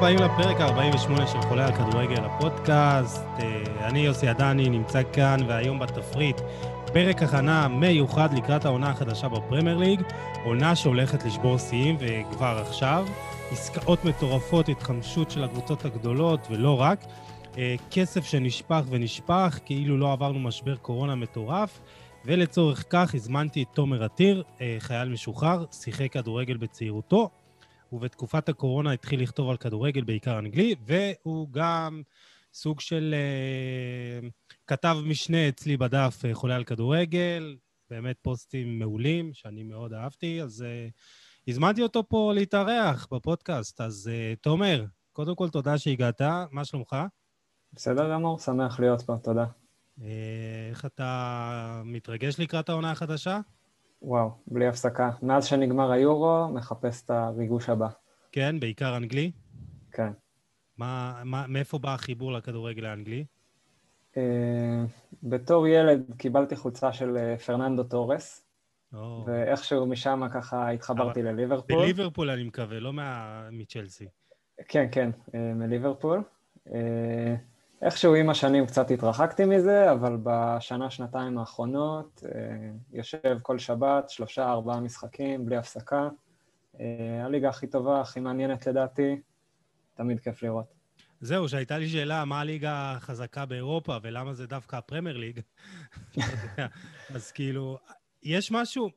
הבאים לפרק ה-48 של חולה על כדורגל, הפודקאסט. אה, אני יוסי עדני, נמצא כאן, והיום בתפריט פרק הכנה מיוחד לקראת העונה החדשה בפרמייר ליג, עונה שהולכת לשבור שיאים, וכבר עכשיו, עסקאות מטורפות, התחמשות של הקבוצות הגדולות, ולא רק. אה, כסף שנשפך ונשפך, כאילו לא עברנו משבר קורונה מטורף. ולצורך כך הזמנתי את תומר עתיר, אה, חייל משוחרר, שיחק כדורגל בצעירותו, ובתקופת הקורונה התחיל לכתוב על כדורגל, בעיקר אנגלי, והוא גם סוג של uh, כתב משנה אצלי בדף uh, חולה על כדורגל, באמת פוסטים מעולים, שאני מאוד אהבתי, אז uh, הזמנתי אותו פה להתארח בפודקאסט. אז uh, תומר, קודם כל תודה שהגעת, מה שלומך? בסדר גמור, שמח להיות פה, תודה. איך אתה מתרגש לקראת העונה החדשה? וואו, בלי הפסקה. מאז שנגמר היורו, מחפש את הריגוש הבא. כן, בעיקר אנגלי? כן. מה, מה, מאיפה בא החיבור לכדורגל האנגלי? אה, בתור ילד קיבלתי חולצה של אה, פרננדו טורס, oh. ואיכשהו משם ככה התחברתי לליברפול. בליברפול אני מקווה, לא מה... מצ'לסי. כן, כן, אה, מליברפול. אה, איכשהו עם השנים קצת התרחקתי מזה, אבל בשנה, שנתיים האחרונות אה, יושב כל שבת, שלושה, ארבעה משחקים, בלי הפסקה. אה, הליגה הכי טובה, הכי מעניינת לדעתי, תמיד כיף לראות. זהו, שהייתה לי שאלה, מה הליגה החזקה באירופה ולמה זה דווקא הפרמייר ליג? אז כאילו, יש משהו,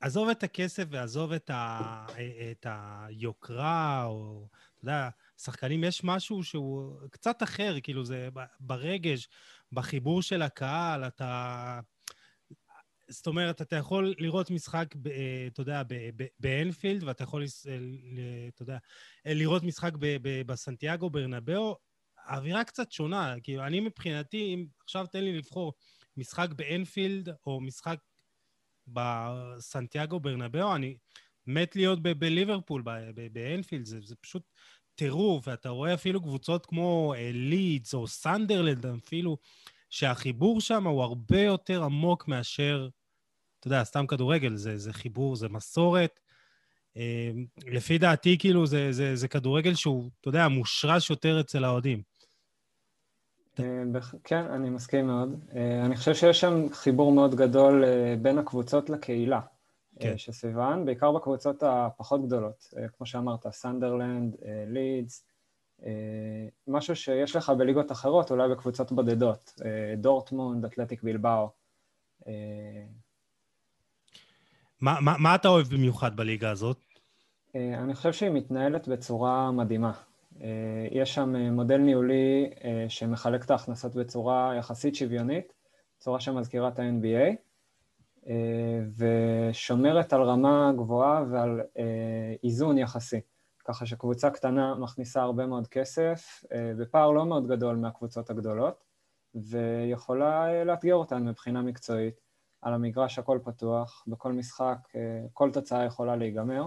עזוב את הכסף ועזוב את, ה, את היוקרה, או, אתה יודע, שחקנים, יש משהו שהוא קצת אחר, כאילו זה ברגש, בחיבור של הקהל, אתה... זאת אומרת, אתה יכול לראות משחק, ב, אתה יודע, באנפילד, ואתה יכול, אתה יודע, לראות משחק בסנטיאגו ברנבאו, האווירה קצת שונה. כאילו, אני מבחינתי, אם עכשיו תן לי לבחור משחק באנפילד או משחק בסנטיאגו ברנבאו, אני מת להיות בליברפול, באנפילד, זה, זה פשוט טירוף, ואתה רואה אפילו קבוצות כמו לידס או סנדרלנד אפילו, שהחיבור שם הוא הרבה יותר עמוק מאשר, אתה יודע, סתם כדורגל, זה, זה חיבור, זה מסורת. אה, לפי דעתי, כאילו, זה, זה, זה כדורגל שהוא, אתה יודע, מושרש יותר אצל האוהדים. אה, כן, אני מסכים מאוד. אה, אני חושב שיש שם חיבור מאוד גדול בין הקבוצות לקהילה. כן. שסביבן, בעיקר בקבוצות הפחות גדולות, אה, כמו שאמרת, סנדרלנד, אה, לידס, אה, משהו שיש לך בליגות אחרות, אולי בקבוצות בודדות, דורטמונד, אתלטיק בלבאו. מה, מה, מה אתה אוהב במיוחד בליגה הזאת? אני חושב שהיא מתנהלת בצורה מדהימה. יש שם מודל ניהולי שמחלק את ההכנסות בצורה יחסית שוויונית, צורה שמזכירה את ה-NBA. אה, ושומרת על רמה גבוהה ועל אה, איזון יחסי. ככה שקבוצה קטנה מכניסה הרבה מאוד כסף, אה, בפער לא מאוד גדול מהקבוצות הגדולות, ויכולה לאתגר אותן מבחינה מקצועית. על המגרש הכל פתוח, בכל משחק כל תוצאה יכולה להיגמר.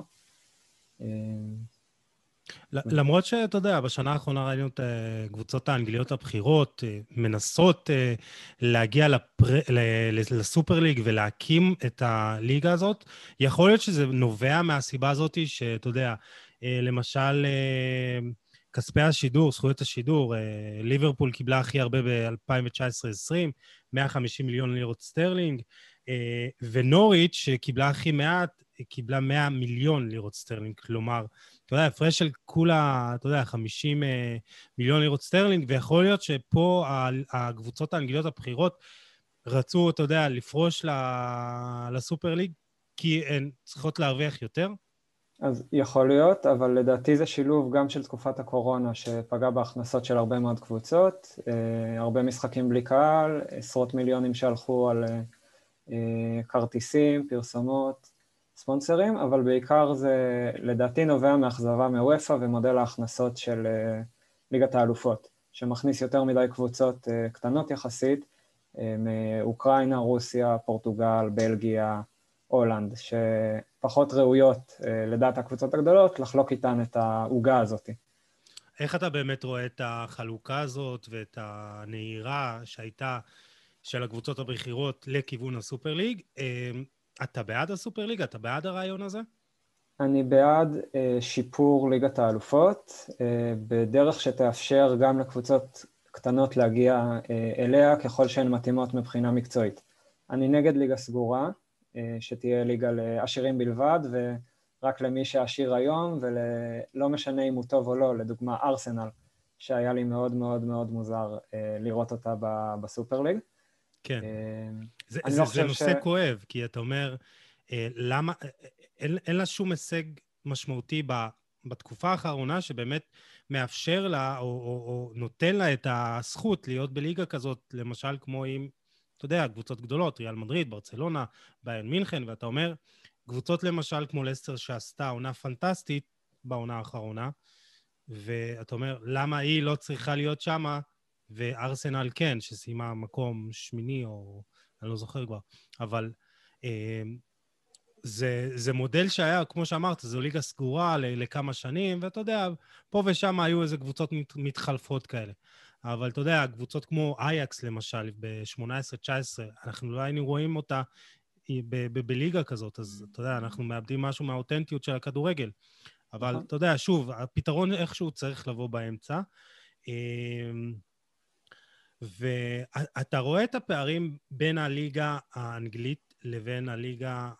למרות שאתה יודע, בשנה האחרונה ראינו את הקבוצות האנגליות הבכירות אה, מנסות אה, להגיע לפר... לסופר ליג ולהקים את הליגה הזאת, יכול להיות שזה נובע מהסיבה הזאת שאתה יודע, אה, למשל, כספי השידור, זכויות השידור, ליברפול קיבלה הכי הרבה ב-2019-2020, 150 מיליון לירות סטרלינג, ונוריץ', שקיבלה הכי מעט, קיבלה 100 מיליון לירות סטרלינג, כלומר, אתה יודע, הפרש של כולה, אתה יודע, 50 אה, מיליון לירות סטרלינג, ויכול להיות שפה הקבוצות האנגליות הבכירות רצו, אתה יודע, לפרוש לסופר ליג, כי הן צריכות להרוויח יותר? אז יכול להיות, אבל לדעתי זה שילוב גם של תקופת הקורונה שפגע בהכנסות של הרבה מאוד קבוצות, אה, הרבה משחקים בלי קהל, עשרות מיליונים שהלכו על אה, כרטיסים, פרסומות, ספונסרים, אבל בעיקר זה לדעתי נובע מאכזבה מוופא ומודל ההכנסות של אה, ליגת האלופות, שמכניס יותר מדי קבוצות אה, קטנות יחסית, אה, מאוקראינה, רוסיה, פורטוגל, בלגיה, הולנד, שפחות ראויות לדעת הקבוצות הגדולות לחלוק איתן את העוגה הזאת. איך אתה באמת רואה את החלוקה הזאת ואת הנהירה שהייתה של הקבוצות הבכירות לכיוון הסופר ליג? אתה בעד הסופר ליגה? אתה בעד הרעיון הזה? אני בעד שיפור ליגת האלופות בדרך שתאפשר גם לקבוצות קטנות להגיע אליה ככל שהן מתאימות מבחינה מקצועית. אני נגד ליגה סגורה, שתהיה ליגה לעשירים בלבד, ורק למי שעשיר היום, ולא משנה אם הוא טוב או לא, לדוגמה ארסנל, שהיה לי מאוד מאוד מאוד מוזר לראות אותה בסופר ליג. כן. זה, זה, לא זה נושא ש... כואב, כי אתה אומר, למה, אין, אין לה שום הישג משמעותי ב, בתקופה האחרונה שבאמת מאפשר לה, או, או, או נותן לה את הזכות להיות בליגה כזאת, למשל כמו עם אתה יודע, קבוצות גדולות, ריאל מדריד, ברצלונה, ביין מינכן, ואתה אומר, קבוצות למשל כמו לסטר שעשתה עונה פנטסטית בעונה האחרונה, ואתה אומר, למה היא לא צריכה להיות שמה, וארסנל כן, שסיימה מקום שמיני, או אני לא זוכר כבר, אבל אה, זה, זה מודל שהיה, כמו שאמרת, זו ליגה סגורה לכמה שנים, ואתה יודע, פה ושם היו איזה קבוצות מת, מתחלפות כאלה. אבל אתה יודע, קבוצות כמו אייקס למשל, ב-18-19, אנחנו לא היינו רואים אותה בליגה כזאת, אז אתה יודע, אנחנו מאבדים משהו מהאותנטיות של הכדורגל. אבל נכון. אתה יודע, שוב, הפתרון איכשהו צריך לבוא באמצע. ואתה רואה את הפערים בין הליגה האנגלית לבין הליגה,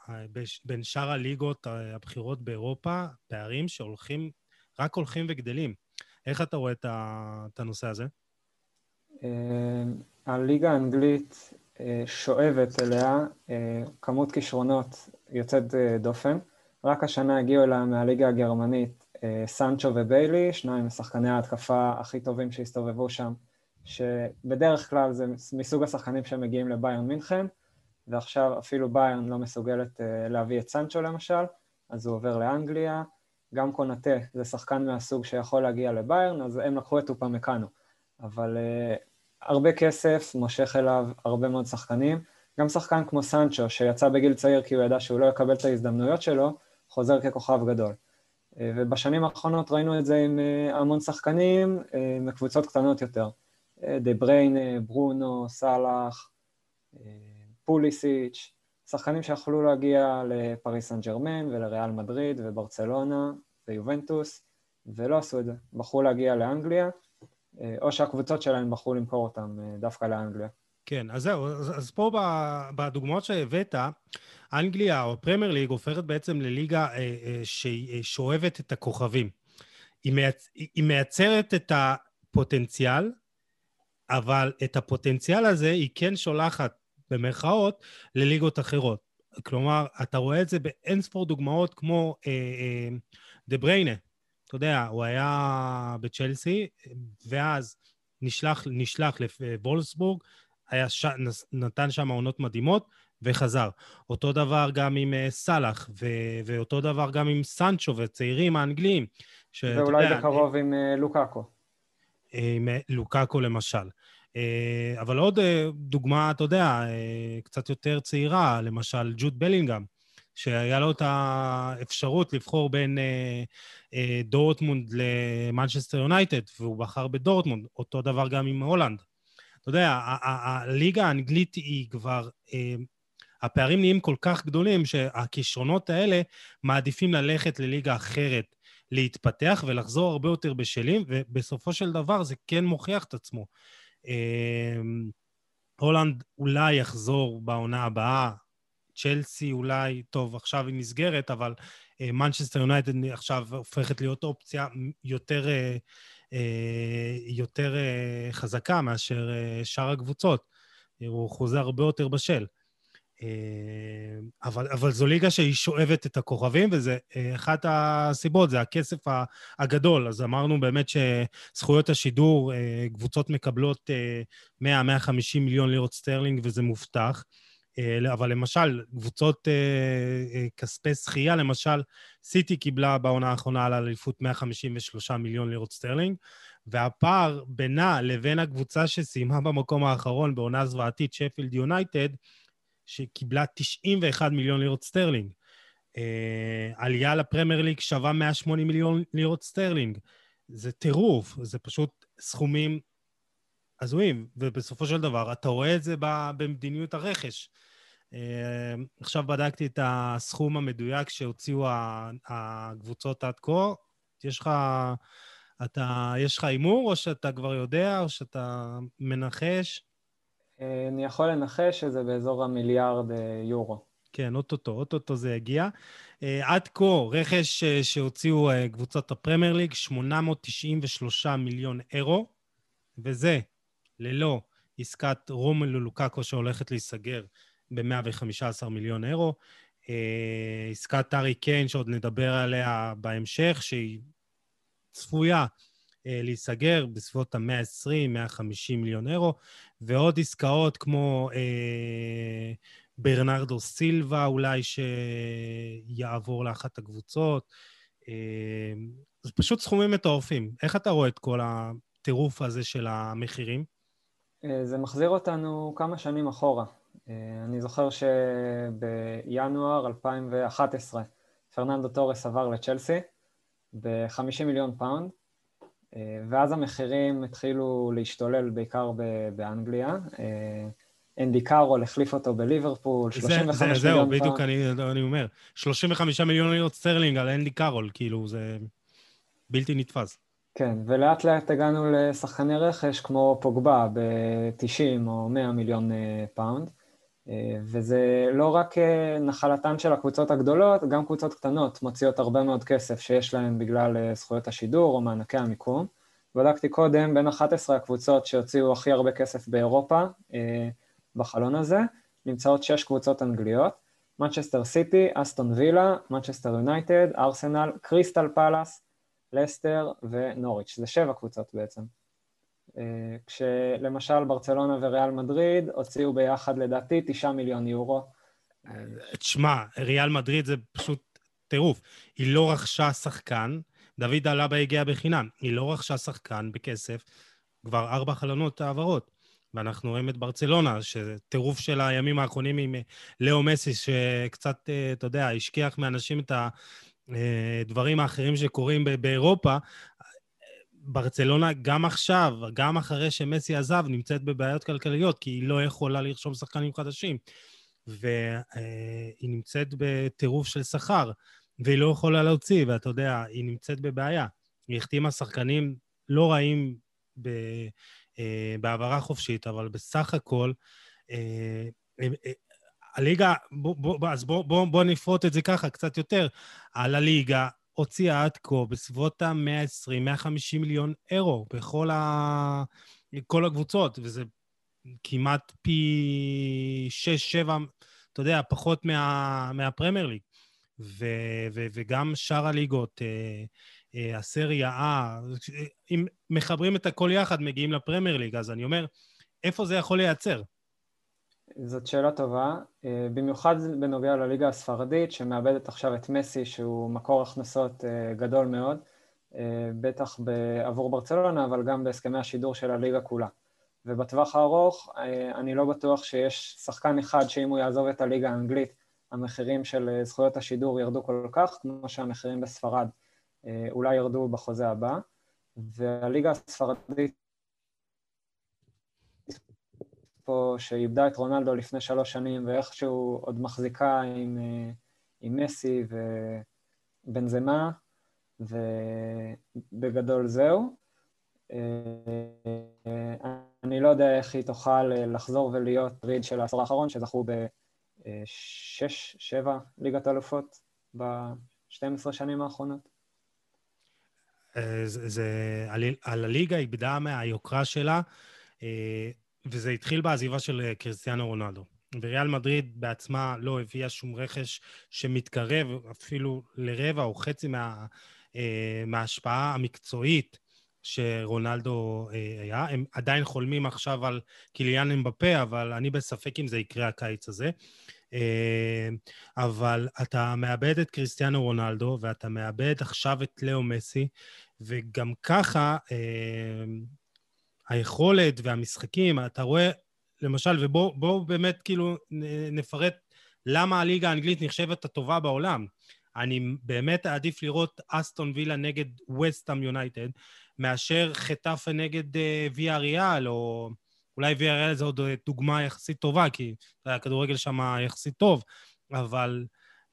בין שאר הליגות הבכירות באירופה, פערים שהולכים, רק הולכים וגדלים. איך אתה רואה את הנושא הזה? אה, הליגה האנגלית אה, שואבת אליה אה, כמות כישרונות יוצאת דופן. רק השנה הגיעו אליה מהליגה הגרמנית סנצ'ו וביילי, שניים משחקני ההתקפה הכי טובים שהסתובבו שם, שבדרך כלל זה מסוג השחקנים שמגיעים לביירן מינכן, ועכשיו אפילו ביירן לא מסוגלת להביא את סנצ'ו למשל, אז הוא עובר לאנגליה. גם קונאטה זה שחקן מהסוג שיכול להגיע לביירן, אז הם לקחו את אופמקאנו. אבל uh, הרבה כסף מושך אליו הרבה מאוד שחקנים. גם שחקן כמו סנצ'ו, שיצא בגיל צעיר כי הוא ידע שהוא לא יקבל את ההזדמנויות שלו, חוזר ככוכב גדול. Uh, ובשנים האחרונות ראינו את זה עם המון שחקנים מקבוצות קטנות יותר. דה בריינה, ברונו, סאלח, פוליסיץ', שחקנים שיכלו להגיע לפריס סן ג'רמן ולריאל מדריד וברצלונה ויובנטוס, ולא עשו את זה. בחרו להגיע לאנגליה, אה, או שהקבוצות שלהם בחרו למכור אותם אה, דווקא לאנגליה. כן, אז זהו, אז, אז פה בדוגמאות שהבאת, אנגליה או פרמייר ליג הופכת בעצם לליגה אה, אה, ששואבת את הכוכבים. היא, מייצ... היא מייצרת את הפוטנציאל, אבל את הפוטנציאל הזה היא כן שולחת, במרכאות, לליגות אחרות. כלומר, אתה רואה את זה באין ספור דוגמאות כמו אה, אה, דה בריינה, אתה יודע, הוא היה בצ'לסי, ואז נשלח, נשלח לוולסבורג, היה ש... נתן שם עונות מדהימות, וחזר. אותו דבר גם עם uh, סאלח, ו... ואותו דבר גם עם סנצ'ו וצעירים האנגליים. ש... ואולי יודע, בקרוב עם אה, לוקאקו. עם אה, לוקאקו למשל. אה, אבל עוד אה, דוגמה, אתה יודע, קצת יותר צעירה, למשל ג'וד בלינגהם. שהיה לו את האפשרות לבחור בין אה, אה, דורטמונד למנצ'סטר יונייטד, והוא בחר בדורטמונד, אותו דבר גם עם הולאנד. אתה יודע, הליגה האנגלית היא כבר... אה, הפערים נהיים כל כך גדולים שהכישרונות האלה מעדיפים ללכת לליגה אחרת, להתפתח ולחזור הרבה יותר בשלים, ובסופו של דבר זה כן מוכיח את עצמו. אה, הולנד אולי יחזור בעונה הבאה, צ'לסי אולי, טוב, עכשיו היא נסגרת, אבל מנצ'סטר uh, יונייטד עכשיו הופכת להיות אופציה יותר, uh, uh, יותר חזקה מאשר שאר הקבוצות. הוא חוזה הרבה יותר בשל. אה, אבל, אבל זו ליגה שהיא שואבת את הכוכבים, וזה אה, אחת הסיבות, זה הכסף הגדול. אז אמרנו באמת שזכויות השידור, אה, קבוצות מקבלות אה, 100-150 מיליון לירות סטרלינג, וזה מובטח. אה, אבל למשל, קבוצות אה, אה, כספי זכייה, למשל, סיטי קיבלה בעונה האחרונה על האליפות 153 מיליון לירות סטרלינג, והפער בינה לבין הקבוצה שסיימה במקום האחרון בעונה זוועתית, שפילד יונייטד, שקיבלה 91 מיליון לירות סטרלינג. עלייה לפרמייר ליג שווה 180 מיליון לירות סטרלינג. זה טירוף, זה פשוט סכומים הזויים, ובסופו של דבר אתה רואה את זה במדיניות הרכש. עכשיו בדקתי את הסכום המדויק שהוציאו הקבוצות עד כה. יש לך... אתה, יש לך הימור, או שאתה כבר יודע, או שאתה מנחש? אני יכול לנחש שזה באזור המיליארד יורו. כן, אוטוטו, אוטוטו זה יגיע. עד כה, רכש שהוציאו קבוצות הפרמייר ליג, 893 מיליון אירו, וזה ללא עסקת רומלו לוקאקו שהולכת להיסגר ב-115 מיליון אירו. אה, עסקת ארי קיין, שעוד נדבר עליה בהמשך, שהיא צפויה אה, להיסגר בסביבות ה-120-150 מיליון אירו, ועוד עסקאות כמו אה, ברנרדו סילבה אולי שיעבור לאחת הקבוצות. אה, זה פשוט סכומים מטורפים. איך אתה רואה את כל הטירוף הזה של המחירים? אה, זה מחזיר אותנו כמה שנים אחורה. אה, אני זוכר שבינואר 2011 פרננדו טורס עבר לצ'לסי ב-50 מיליון פאונד, אה, ואז המחירים התחילו להשתולל בעיקר באנגליה. אנדי קארול החליף אותו בליברפול, 35 זה, זה, זהו, מיליון. זהו, בדיוק אני, אני אומר. 35 מיליון לירות סטרלינג על אנדי קארול, כאילו, זה בלתי נתפס. כן, ולאט לאט הגענו לשחקני רכש כמו פוגבה ב-90 או 100 מיליון אה, פאונד, אה, וזה לא רק אה, נחלתן של הקבוצות הגדולות, גם קבוצות קטנות מוציאות הרבה מאוד כסף שיש להן בגלל זכויות השידור או מענקי המיקום. בדקתי קודם, בין 11 הקבוצות שהוציאו הכי הרבה כסף באירופה בחלון הזה, נמצאות שש קבוצות אנגליות, מנצ'סטר סיטי, אסטון וילה, מנצ'סטר יונייטד, ארסנל, קריסטל פאלאס, לסטר ונוריץ', זה שבע קבוצות בעצם. אה, כשלמשל ברצלונה וריאל מדריד הוציאו ביחד לדעתי תשעה מיליון יורו. תשמע, ריאל מדריד זה פשוט טירוף. היא לא רכשה שחקן, דוד אלבה הגיע בחינם, היא לא רכשה שחקן בכסף, כבר ארבע חלונות העברות. ואנחנו רואים את ברצלונה, שטירוף של הימים האחרונים עם לאו מסי, שקצת, אה, אתה יודע, השכיח מאנשים את הדברים האחרים שקורים באירופה, ברצלונה גם עכשיו, גם אחרי שמסי עזב, נמצאת בבעיות כלכליות, כי היא לא יכולה לרשום שחקנים חדשים. והיא נמצאת בטירוף של שכר, והיא לא יכולה להוציא, ואתה יודע, היא נמצאת בבעיה. היא החתימה שחקנים לא רעים ב... אה, בהעברה חופשית, אבל בסך הכל, אה, אה, הליגה, בוא, בוא, אז בואו בוא, בוא נפרוט את זה ככה קצת יותר. על הליגה הוציאה עד כה בסביבות ה-120-150 מיליון אירו בכל ה... כל הקבוצות, וזה כמעט פי 6-7, אתה יודע, פחות מה, מהפרמייר ליג. ו, ו, וגם שאר הליגות, אה, אה, הסריה A, אם מחברים את הכל יחד, מגיעים לפרמייר ליג, אז אני אומר, איפה זה יכול לייצר? זאת שאלה טובה, אה, במיוחד בנוגע לליגה הספרדית, שמאבדת עכשיו את מסי, שהוא מקור הכנסות אה, גדול מאוד, אה, בטח עבור ברצלונה, אבל גם בהסכמי השידור של הליגה כולה. ובטווח הארוך, אני לא בטוח שיש שחקן אחד שאם הוא יעזוב את הליגה האנגלית, המחירים של זכויות השידור ירדו כל כך, כמו שהמחירים בספרד אולי ירדו בחוזה הבא. והליגה הספרדית פה, שאיבדה את רונלדו לפני שלוש שנים, ואיכשהו עוד מחזיקה עם, אה, עם מסי ובנזמה, ובגדול זהו. אה, אני לא יודע איך היא תוכל לחזור ולהיות ריד של העשור האחרון, שזכו בשש, שבע ליגת אלופות ב-12 שנים האחרונות. אה, זה, זה על הליגה איבדה מהיוקרה שלה, וזה התחיל בעזיבה של אה, קריסטיאנו רונלדו. וריאל מדריד בעצמה לא הביאה שום רכש שמתקרב אפילו לרבע או חצי מה, אה, מההשפעה המקצועית שרונלדו אה, היה. הם עדיין חולמים עכשיו על קיליאן אמבפה, אבל אני בספק אם זה יקרה הקיץ הזה. אבל אתה מאבד את קריסטיאנו רונלדו, ואתה מאבד עכשיו את לאו מסי, וגם ככה היכולת והמשחקים, אתה רואה, למשל, ובואו באמת כאילו נפרט למה הליגה האנגלית נחשבת הטובה בעולם. אני באמת אעדיף לראות אסטון וילה נגד וסטאם יונייטד, מאשר חטאפה נגד uh, ויה ריאל, או אולי VRL זה עוד דוגמה יחסית טובה, כי הכדורגל שם יחסית טוב, אבל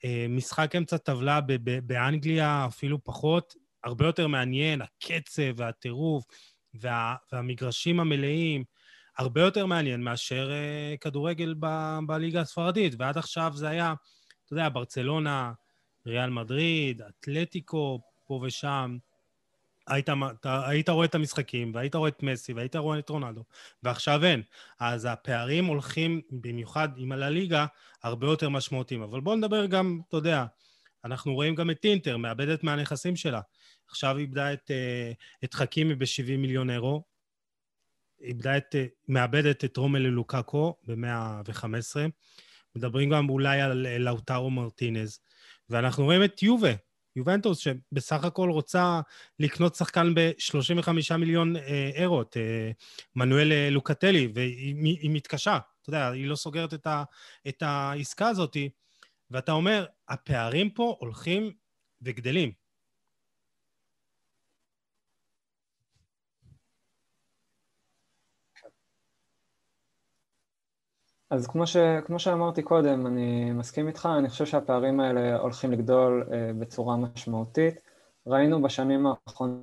אה, משחק אמצע טבלה באנגליה אפילו פחות, הרבה יותר מעניין, הקצב והטירוף וה, והמגרשים המלאים, הרבה יותר מעניין מאשר uh, כדורגל ב, בליגה הספרדית. ועד עכשיו זה היה, אתה יודע, ברצלונה, ריאל מדריד, אתלטיקו, פה ושם. היית, אתה, היית רואה את המשחקים, והיית רואה את מסי, והיית רואה את רונלדו, ועכשיו אין. אז הפערים הולכים, במיוחד עם הליגה, הרבה יותר משמעותיים. אבל בואו נדבר גם, אתה יודע, אנחנו רואים גם את אינטר, מאבדת מהנכסים שלה. עכשיו איבדה את, אה, את חכימי ב-70 מיליון אירו, איבדה את, אה, מאבדת את רומל ללוקקו ב-115. מדברים גם אולי על לאוטרו מרטינז. ואנחנו רואים את יובה, יובנטוס, שבסך הכל רוצה לקנות שחקן ב-35 מיליון אה, אירו, את אה, מנואל אה, לוקטלי, והיא מתקשה, אתה יודע, היא לא סוגרת את, ה, את העסקה הזאת, ואתה אומר, הפערים פה הולכים וגדלים. אז כמו, ש, כמו שאמרתי קודם, אני מסכים איתך, אני חושב שהפערים האלה הולכים לגדול uh, בצורה משמעותית. ראינו בשנים האחרונות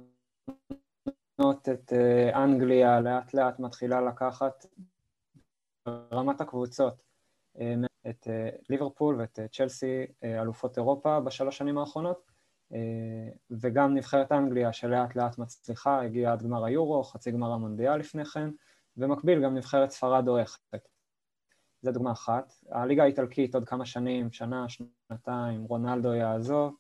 את uh, אנגליה לאט לאט מתחילה לקחת רמת הקבוצות, uh, את uh, ליברפול ואת uh, צ'לסי, uh, אלופות אירופה בשלוש שנים האחרונות, uh, וגם נבחרת אנגליה שלאט לאט מצליחה, הגיעה עד גמר היורו, חצי גמר המונדיאל לפני כן, במקביל גם נבחרת ספרד דורכת. זה דוגמה אחת. הליגה האיטלקית עוד כמה שנים, שנה, שנתיים, רונלדו יעזוב.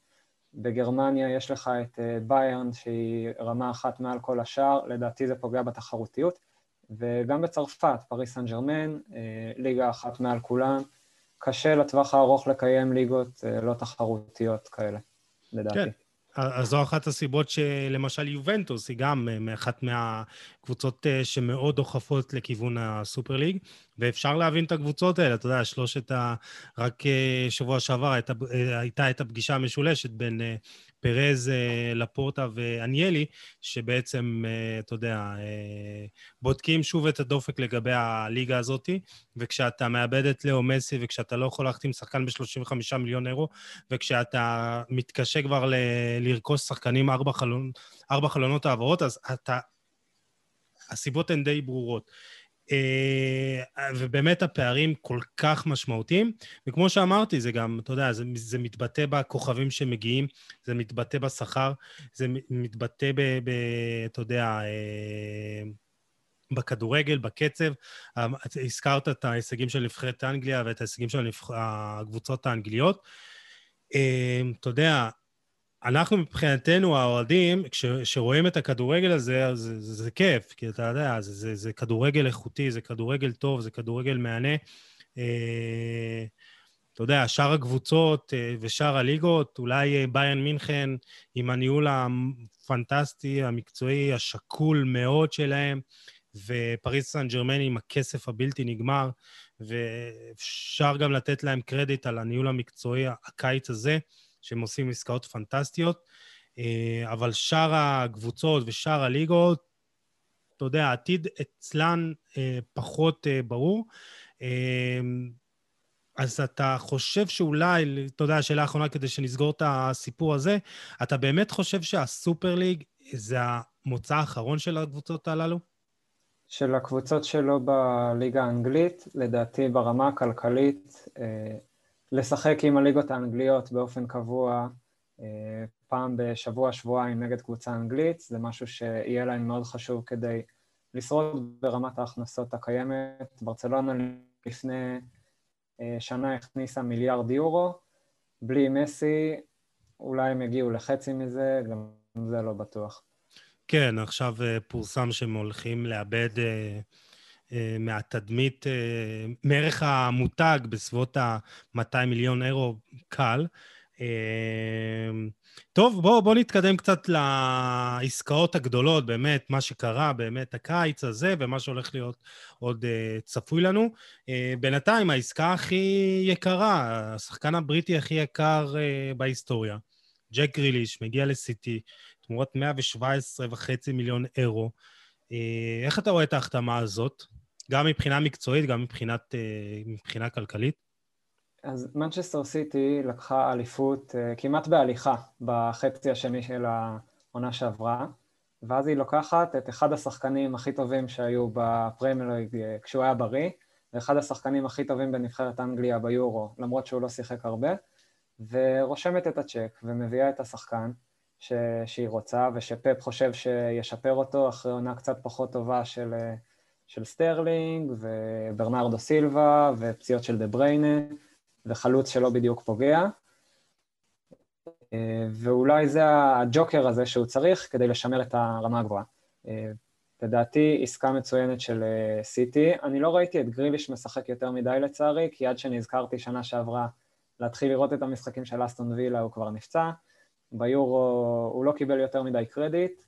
בגרמניה יש לך את אה, ביירן שהיא רמה אחת מעל כל השאר, לדעתי זה פוגע בתחרותיות. וגם בצרפת, פריס סן ג'רמן, אה, ליגה אחת מעל כולן. קשה לטווח הארוך לקיים ליגות אה, לא תחרותיות כאלה, לדעתי. כן. אז זו אחת הסיבות שלמשל יובנטוס היא גם אה, מאחת מהקבוצות אה, שמאוד דוחפות לכיוון הסופר ליג, ואפשר להבין את הקבוצות האלה. אתה יודע, שלושת ה... רק אה, שבוע שעבר הייתה, הייתה את הפגישה המשולשת בין פרז, אה, לפורטה ואניאלי, שבעצם, אה, אתה יודע, אה, בודקים שוב את הדופק לגבי הליגה הזאת, וכשאתה מאבד את לאו מסי, וכשאתה לא יכול להחתים שחקן ב-35 מיליון אירו, וכשאתה מתקשה כבר ל- לרכוש שחקנים ארבע, חלונ... ארבע חלונות העברות, אז אתה... הסיבות הן די ברורות. אה, ובאמת הפערים כל כך משמעותיים, וכמו שאמרתי, זה גם, אתה יודע, זה, זה מתבטא בכוכבים שמגיעים, זה מתבטא בשכר, זה מתבטא ב... ב אתה יודע, אה, בכדורגל, בקצב. הזכרת את ההישגים של נבחרת אנגליה ואת ההישגים של הקבוצות האנגליות. אה, אתה יודע, אנחנו מבחינתנו, האוהדים, כשרואים את הכדורגל הזה, אז זה, זה, זה כיף, כי אתה יודע, זה, זה, זה כדורגל איכותי, זה כדורגל טוב, זה כדורגל מהנה. אה, אתה יודע, שאר הקבוצות אה, ושאר הליגות, אולי אה, ביין מינכן עם הניהול הפנטסטי, המקצועי, השקול מאוד שלהם, ופריס סן ג'רמני עם הכסף הבלתי נגמר, ואפשר גם לתת להם קרדיט על הניהול המקצועי הקיץ הזה. שהם עושים עסקאות פנטסטיות, אה, אבל שאר הקבוצות ושאר הליגות, אתה יודע, העתיד אצלן אה, פחות אה, ברור. אז אתה חושב שאולי, אתה יודע, השאלה האחרונה כדי שנסגור את הסיפור הזה, אתה באמת חושב שהסופר ליג זה המוצא האחרון של הקבוצות הללו? של הקבוצות שלו בליגה האנגלית, לדעתי ברמה הכלכלית, לשחק עם הליגות האנגליות באופן קבוע אה, פעם בשבוע, שבועיים נגד קבוצה אנגלית, זה משהו שיהיה להם מאוד חשוב כדי לשרוד ברמת ההכנסות הקיימת. ברצלונה לפני אה, שנה הכניסה מיליארד יורו, בלי מסי אולי הם יגיעו לחצי מזה, גם זה לא בטוח. כן, עכשיו אה, פורסם שהם הולכים לאבד מהתדמית, אה, מערך המותג בסביבות ה-200 מיליון אירו קל. אה, טוב, בואו בוא נתקדם קצת לעסקאות הגדולות, באמת, מה שקרה באמת הקיץ הזה ומה שהולך להיות עוד צפוי לנו. בינתיים, העסקה הכי יקרה, השחקן הבריטי הכי יקר בהיסטוריה, ג'ק גריליש, מגיע לסיטי, תמורת 117.5 מיליון אירו. איך אתה רואה את ההחתמה הזאת? גם מבחינה מקצועית, גם מבחינת, מבחינה כלכלית? אז מנצ'סטר סיטי לקחה אליפות כמעט בהליכה בחצי השני של העונה שעברה, ואז היא לוקחת את אחד השחקנים הכי טובים שהיו בפרמייליג כשהוא היה בריא, ואחד השחקנים הכי טובים בנבחרת אנגליה ביורו, למרות שהוא לא שיחק הרבה, ורושמת את הצ'ק ומביאה את השחקן ש... שהיא רוצה ושפפ חושב שישפר אותו אחרי עונה קצת פחות טובה של, של סטרלינג וברנרדו סילבה ופציעות של דה בריינה וחלוץ שלא בדיוק פוגע. ואולי זה הג'וקר הזה שהוא צריך כדי לשמר את הרמה הגבוהה. לדעתי עסקה מצוינת של סיטי. אני לא ראיתי את גריליש משחק יותר מדי לצערי, כי עד שנזכרתי שנה שעברה להתחיל לראות את המשחקים של אסטון וילה הוא כבר נפצע. ביורו הוא לא קיבל יותר מדי קרדיט,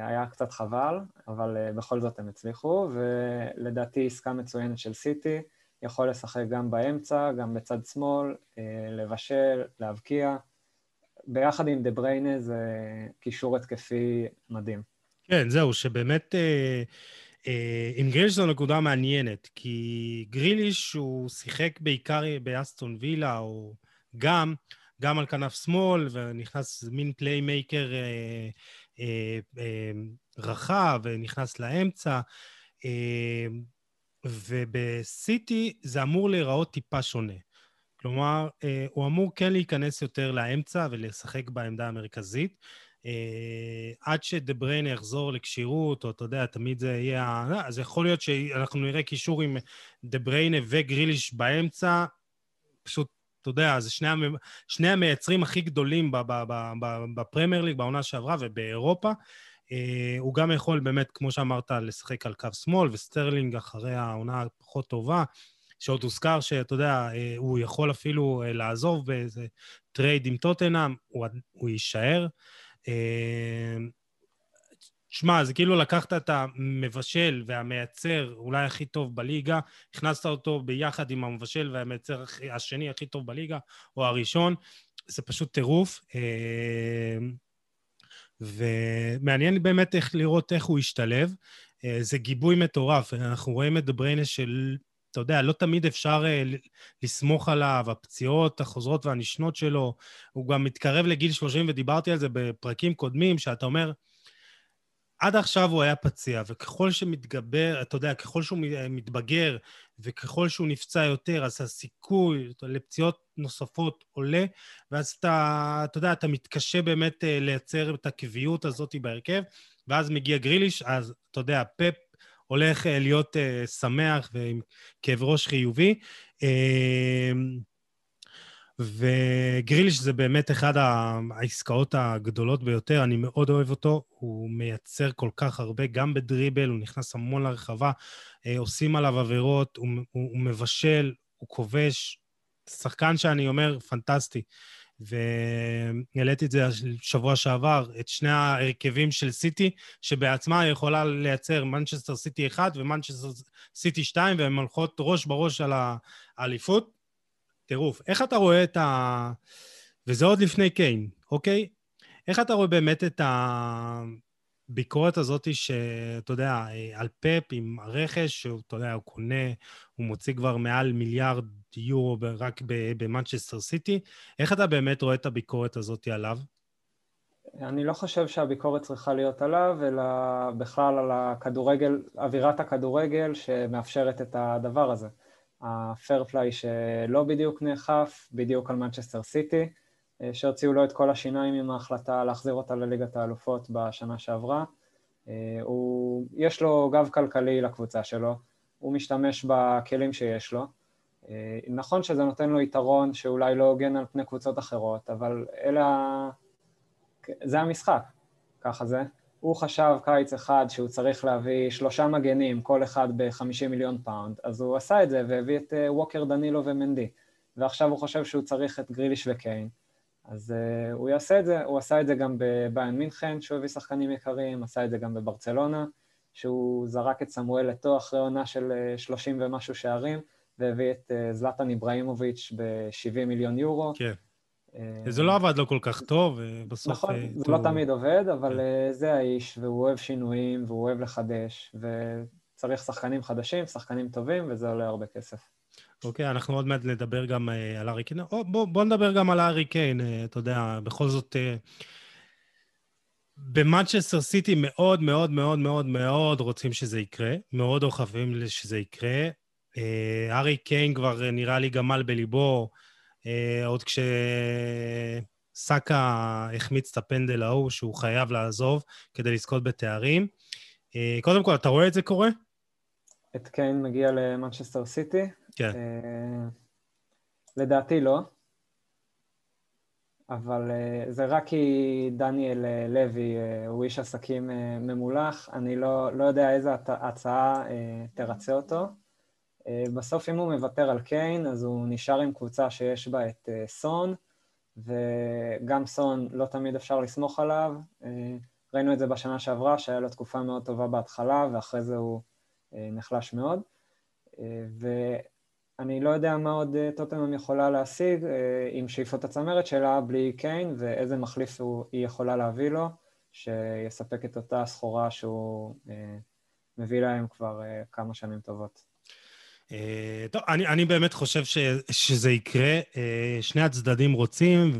היה קצת חבל, אבל בכל זאת הם הצליחו, ולדעתי עסקה מצוינת של סיטי, יכול לשחק גם באמצע, גם בצד שמאל, לבשל, להבקיע. ביחד עם דה בריינה זה קישור התקפי מדהים. כן, זהו, שבאמת אה, אה, עם גריליש זו נקודה מעניינת, כי גריליש הוא שיחק בעיקר באסטון וילה, או גם, גם על כנף שמאל, ונכנס מין פליימייקר אה, אה, אה, רחב, ונכנס לאמצע. אה, ובסיטי זה אמור להיראות טיפה שונה. כלומר, אה, הוא אמור כן להיכנס יותר לאמצע ולשחק בעמדה המרכזית. אה, עד שדה בריינה יחזור לכשירות, או אתה יודע, תמיד זה יהיה... לא, אז יכול להיות שאנחנו נראה קישור עם דה בריינה וגריליש באמצע, פשוט, אתה יודע, זה שני, המ... שני המייצרים הכי גדולים בפרמייר ליג, בעונה שעברה ובאירופה. אה, הוא גם יכול באמת, כמו שאמרת, לשחק על קו שמאל, וסטרלינג אחרי העונה הפחות טובה. שעוד הוזכר שאתה יודע, אה, הוא יכול אפילו לעזוב באיזה טרייד עם טוטנאם, הוא, הוא יישאר. שמע, זה כאילו לקחת את המבשל והמייצר אולי הכי טוב בליגה, הכנסת אותו ביחד עם המבשל והמייצר השני הכי טוב בליגה, או הראשון, זה פשוט טירוף. אה, ומעניין באמת איך לראות איך הוא ישתלב. אה, זה גיבוי מטורף, אנחנו רואים את דבריינה של אתה יודע, לא תמיד אפשר uh, לסמוך עליו, הפציעות החוזרות והנשנות שלו. הוא גם מתקרב לגיל 30, ודיברתי על זה בפרקים קודמים, שאתה אומר, עד עכשיו הוא היה פציע, וככל שמתגבר, אתה יודע, ככל שהוא מתבגר וככל שהוא נפצע יותר, אז הסיכוי לפציעות נוספות עולה, ואז אתה, אתה יודע, אתה מתקשה באמת uh, לייצר את הקביעות הזאת בהרכב, ואז מגיע גריליש, אז אתה יודע, פפ הולך אה, להיות שמח ועם כאב ראש חיובי. וגריליש זה באמת אחד העסקאות הגדולות ביותר, אני מאוד אוהב אותו, הוא מייצר כל כך הרבה, גם בדריבל, הוא נכנס המון לרחבה, אה, עושים עליו עבירות, הוא, הוא, הוא מבשל, הוא כובש, שחקן שאני אומר, פנטסטי. והעליתי את זה שבוע שעבר, את שני ההרכבים של סיטי, שבעצמה יכולה לייצר מנצ'סטר סיטי 1 ומנצ'סטר סיטי 2, והן הולכות ראש בראש על האליפות. טירוף. איך אתה רואה את ה... וזה עוד לפני קיין, אוקיי? איך אתה רואה באמת את הביקורת הזאת שאתה יודע, על פאפ עם הרכש, שאתה יודע, הוא קונה, הוא מוציא כבר מעל מיליארד יורו רק במנצ'סטר סיטי. איך אתה באמת רואה את הביקורת הזאת עליו? אני לא חושב שהביקורת צריכה להיות עליו, אלא בכלל על הכדורגל, אווירת הכדורגל שמאפשרת את הדבר הזה. ה fair play שלא בדיוק נאכף, בדיוק על מנצ'סטר סיטי, שהוציאו לו את כל השיניים עם ההחלטה להחזיר אותה לליגת האלופות בשנה שעברה. הוא, יש לו גב כלכלי לקבוצה שלו, הוא משתמש בכלים שיש לו. אה, נכון שזה נותן לו יתרון שאולי לא הוגן על פני קבוצות אחרות, אבל אלה... זה המשחק, ככה זה. הוא חשב קיץ אחד שהוא צריך להביא שלושה מגנים, כל אחד ב-50 מיליון פאונד, אז הוא עשה את זה והביא את אה, ווקר, דנילו ומנדי. ועכשיו הוא חושב שהוא צריך את גריליש וקיין, אז uh, הוא יעשה את זה, הוא עשה את זה גם בביין מינכן, שהוא הביא שחקנים יקרים, עשה את זה גם בברצלונה, שהוא זרק את סמואל לטו אחרי עונה של 30 ומשהו שערים, והביא את אה, זלטן איבראימוביץ' ב-70 מיליון יורו. כן. אה, זה לא עבד לו כל כך טוב, בסוף... נכון, אה, זה לא תמיד עובד, אבל כן. זה האיש, והוא אוהב שינויים, והוא אוהב לחדש, צריך שחקנים חדשים, שחקנים טובים, וזה עולה הרבה כסף. אוקיי, אנחנו עוד מעט נדבר גם על הארי קיין. Oh, בוא, בוא נדבר גם על הארי קיין, אתה יודע, בכל זאת... במנצ'סטר סיטי מאוד מאוד מאוד מאוד מאוד רוצים שזה יקרה, מאוד אוכבים שזה יקרה. הארי קיין כבר נראה לי גמל בליבו, עוד כשסאקה החמיץ את הפנדל ההוא שהוא חייב לעזוב כדי לזכות בתארים. קודם כל, אתה רואה את זה קורה? את קיין מגיע למנצ'סטר סיטי? כן. לדעתי לא. אבל uh, זה רק כי דניאל uh, לוי uh, הוא איש עסקים ממולח, אני לא, לא יודע איזה הצעה תרצה אותו. Uh, בסוף אם הוא מוותר על קיין, אז הוא נשאר עם קבוצה שיש בה את uh, סון, וגם סון לא תמיד אפשר לסמוך עליו. Uh, ראינו את זה בשנה שעברה, שהיה לו תקופה מאוד טובה בהתחלה, ואחרי זה הוא נחלש מאוד. Uh, אני לא יודע מה עוד אה, טוטנאם יכולה להשיג אה, עם שאיפות הצמרת שלה בלי קיין, ואיזה מחליף היא יכולה להביא לו, שיספק את אותה סחורה שהוא אה, מביא להם כבר כמה שנים טובות. טוב, אני, אני באמת חושב ש, שזה יקרה. שני הצדדים רוצים,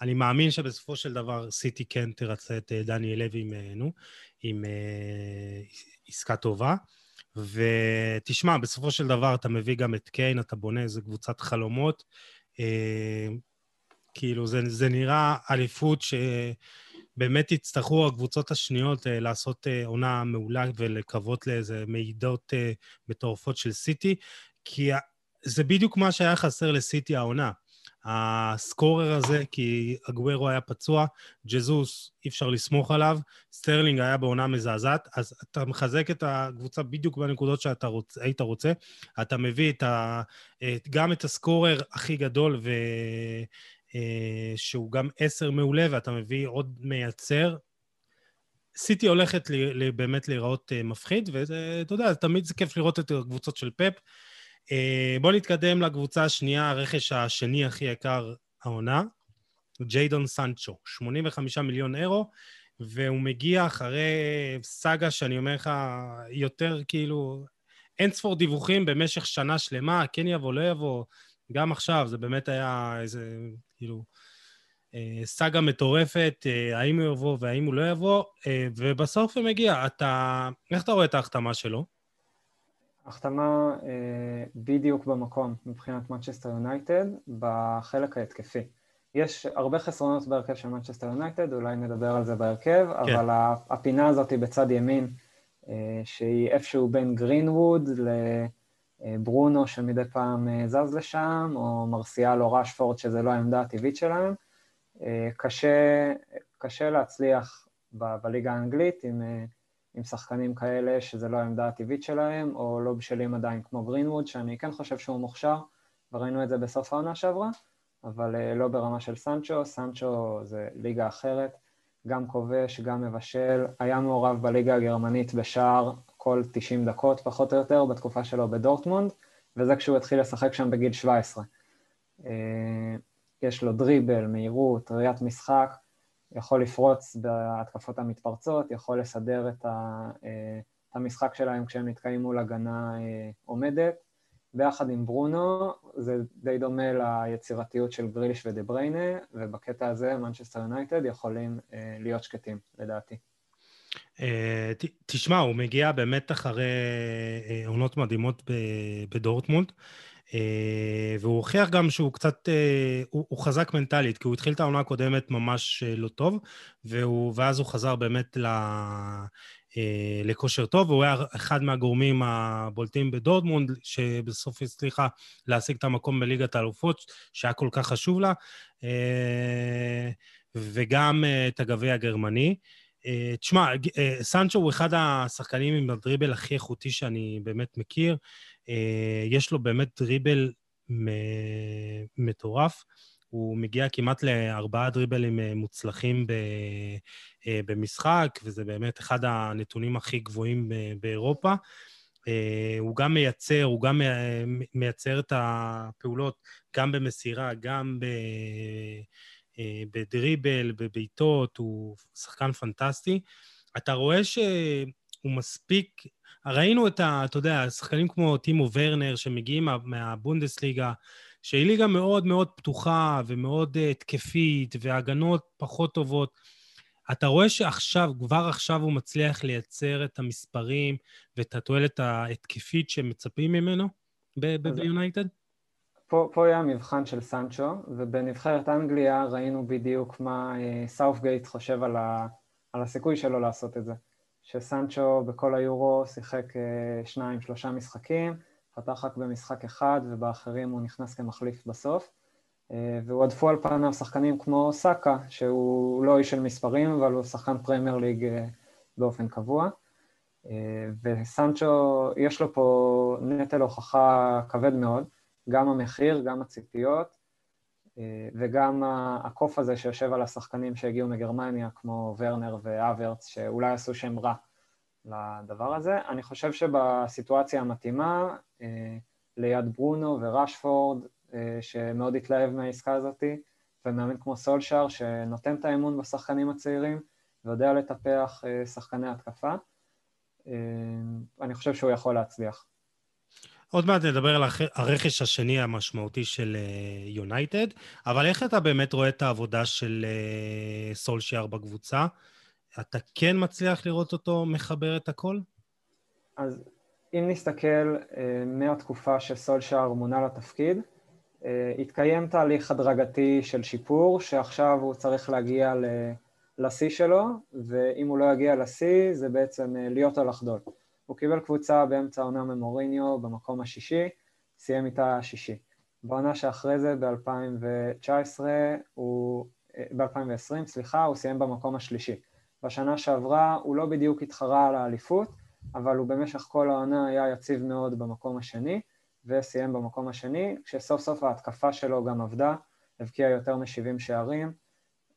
ואני מאמין שבסופו של דבר סיטי כן תרצה את דניאל לוי עם, נו, עם עסקה טובה. ותשמע, בסופו של דבר אתה מביא גם את קיין, אתה בונה איזה קבוצת חלומות. אה, כאילו, זה, זה נראה אליפות שבאמת יצטרכו הקבוצות השניות אה, לעשות אה, עונה מעולה ולקוות לאיזה מעידות אה, מטורפות של סיטי, כי זה בדיוק מה שהיה חסר לסיטי העונה. ה scorer הזה, כי אגוורו היה פצוע, ג'זוס, אי אפשר לסמוך עליו, סטרלינג היה בעונה מזעזעת, אז אתה מחזק את הקבוצה בדיוק בנקודות שאתה רוצ, היית רוצה. אתה מביא את ה, גם את ה scorer הכי גדול, ו, שהוא גם עשר מעולה, ואתה מביא עוד מייצר. סיטי הולכת לי, לי, באמת להיראות אה, מפחיד, ואתה יודע, תמיד זה כיף לראות את הקבוצות של פפ. אה, בואו נתקדם לקבוצה השנייה, הרכש השני הכי יקר העונה, ג'יידון סנצ'ו, 85 מיליון אירו, והוא מגיע אחרי סאגה שאני אומר לך, יותר כאילו, אין ספור דיווחים במשך שנה שלמה, כן יבוא, לא יבוא, גם עכשיו, זה באמת היה איזה, כאילו, אה, סאגה מטורפת, אה, האם הוא יבוא והאם הוא לא יבוא, ובסוף הוא מגיע. אתה, איך אתה רואה את ההחתמה שלו? החתמה אה, בדיוק במקום מבחינת מנצ'סטר יונייטד בחלק ההתקפי. יש הרבה חסרונות בהרכב של מנצ'סטר יונייטד, אולי נדבר על זה בהרכב, כן. אבל הפינה הזאת היא בצד ימין, אה, שהיא איפשהו בין גרינווד לברונו שמדי פעם אה, זז לשם, או מרסיאל או רשפורד שזה לא העמדה הטבעית שלהם. אה, קשה, קשה להצליח ב- בליגה האנגלית עם... אה, עם שחקנים כאלה שזה לא העמדה הטבעית שלהם, או לא בשלים עדיין כמו גרינווד, שאני כן חושב שהוא מוכשר, וראינו את זה בסוף העונה שעברה, אבל לא ברמה של סנצ'ו, סנצ'ו זה ליגה אחרת, גם כובש, גם מבשל, היה מעורב בליגה הגרמנית בשער כל 90 דקות פחות או יותר בתקופה שלו בדורטמונד, וזה כשהוא התחיל לשחק שם בגיל 17. Uh, אה, יש לו דריבל, מהירות, ראיית משחק, יכול לפרוץ בהתקפות המתפרצות, יכול לסדר את אה, המשחק שלהם כשהם נתקעים מול הגנה אה, עומדת. ביחד עם ברונו, זה די דומה ליצירתיות של גריליש ודה בריינה, ובקטע הזה מנצ'סטר יונייטד יכולים להיות שקטים, לדעתי. תשמע, הוא מגיע באמת אחרי עונות מדהימות בדורטמונד. אה, והוא הוכיח גם שהוא קצת, אה, הוא, הוא חזק מנטלית, כי הוא התחיל את העונה הקודמת ממש אה, לא טוב, והוא, ואז הוא חזר באמת ל, לכושר טוב, והוא היה אחד מהגורמים הבולטים בדורדמונד, שבסוף הצליחה להשיג את המקום בליגת האלופות, שהיה כל כך חשוב לה, וגם את הגביע הגרמני. תשמע, סנצ'ו הוא אחד השחקנים עם הדריבל הכי איכותי שאני באמת מכיר. אה, יש לו באמת דריבל מטורף. הוא מגיע כמעט לארבעה דריבלים אה, מוצלחים אה, במשחק, וזה באמת אחד הנתונים הכי גבוהים באירופה. הוא גם מייצר, הוא גם מייצר את הפעולות גם במסירה, גם בדריבל, בבעיטות, הוא שחקן פנטסטי. אתה רואה ש... הוא מספיק... ראינו את ה... אתה יודע, שחקנים כמו טימו ורנר שמגיעים מה, מהבונדסליגה, שהיא ליגה מאוד מאוד פתוחה ומאוד התקפית, והגנות פחות טובות. אתה רואה שעכשיו, כבר עכשיו הוא מצליח לייצר את המספרים ואת התועלת ההתקפית שמצפים ממנו ביונייטד? פה, פה היה המבחן של סנצ'ו, ובנבחרת אנגליה ראינו בדיוק מה סאופגייט חושב על, ה, על הסיכוי שלו לעשות את זה. שסנצ'ו בכל היורו שיחק אה, שניים, שלושה משחקים, פתח רק במשחק אחד ובאחרים הוא נכנס כמחליף בסוף. אה, והועדפו על פניו שחקנים כמו סאקה, שהוא לא איש של מספרים, אבל הוא שחקן פרמייר ליג אה, באופן קבוע. וסנצ'ו, יש לו פה נטל הוכחה כבד מאוד, גם המחיר, גם הציפיות, וגם הקוף הזה שיושב על השחקנים שהגיעו מגרמניה, כמו ורנר והוורץ, שאולי עשו שם רע לדבר הזה. אני חושב שבסיטואציה המתאימה, אה, ליד ברונו ורשפורד, אה, שמאוד התלהב מהעסקה הזאת, ומאמן כמו סולשאר, שנותן את האמון בשחקנים הצעירים, ויודע לטפח אה, שחקני התקפה, אני חושב שהוא יכול להצליח. עוד מעט נדבר על הרכש השני המשמעותי של יונייטד, אבל איך אתה באמת רואה את העבודה של סולשיאר בקבוצה? אתה כן מצליח לראות אותו מחבר את הכל? אז אם נסתכל מהתקופה שסולשיאר מונה לתפקיד, התקיים תהליך הדרגתי של שיפור, שעכשיו הוא צריך להגיע לשיא שלו, ואם הוא לא יגיע לשיא, זה בעצם להיות או לחדול. הוא קיבל קבוצה באמצע העונה ממוריניו במקום השישי, סיים איתה השישי. בעונה שאחרי זה, ב-2019, הוא... ב-2020, סליחה, הוא סיים במקום השלישי. בשנה שעברה הוא לא בדיוק התחרה על האליפות, אבל הוא במשך כל העונה היה יציב מאוד במקום השני, וסיים במקום השני, כשסוף סוף ההתקפה שלו גם עבדה, הבקיע יותר מ-70 שערים,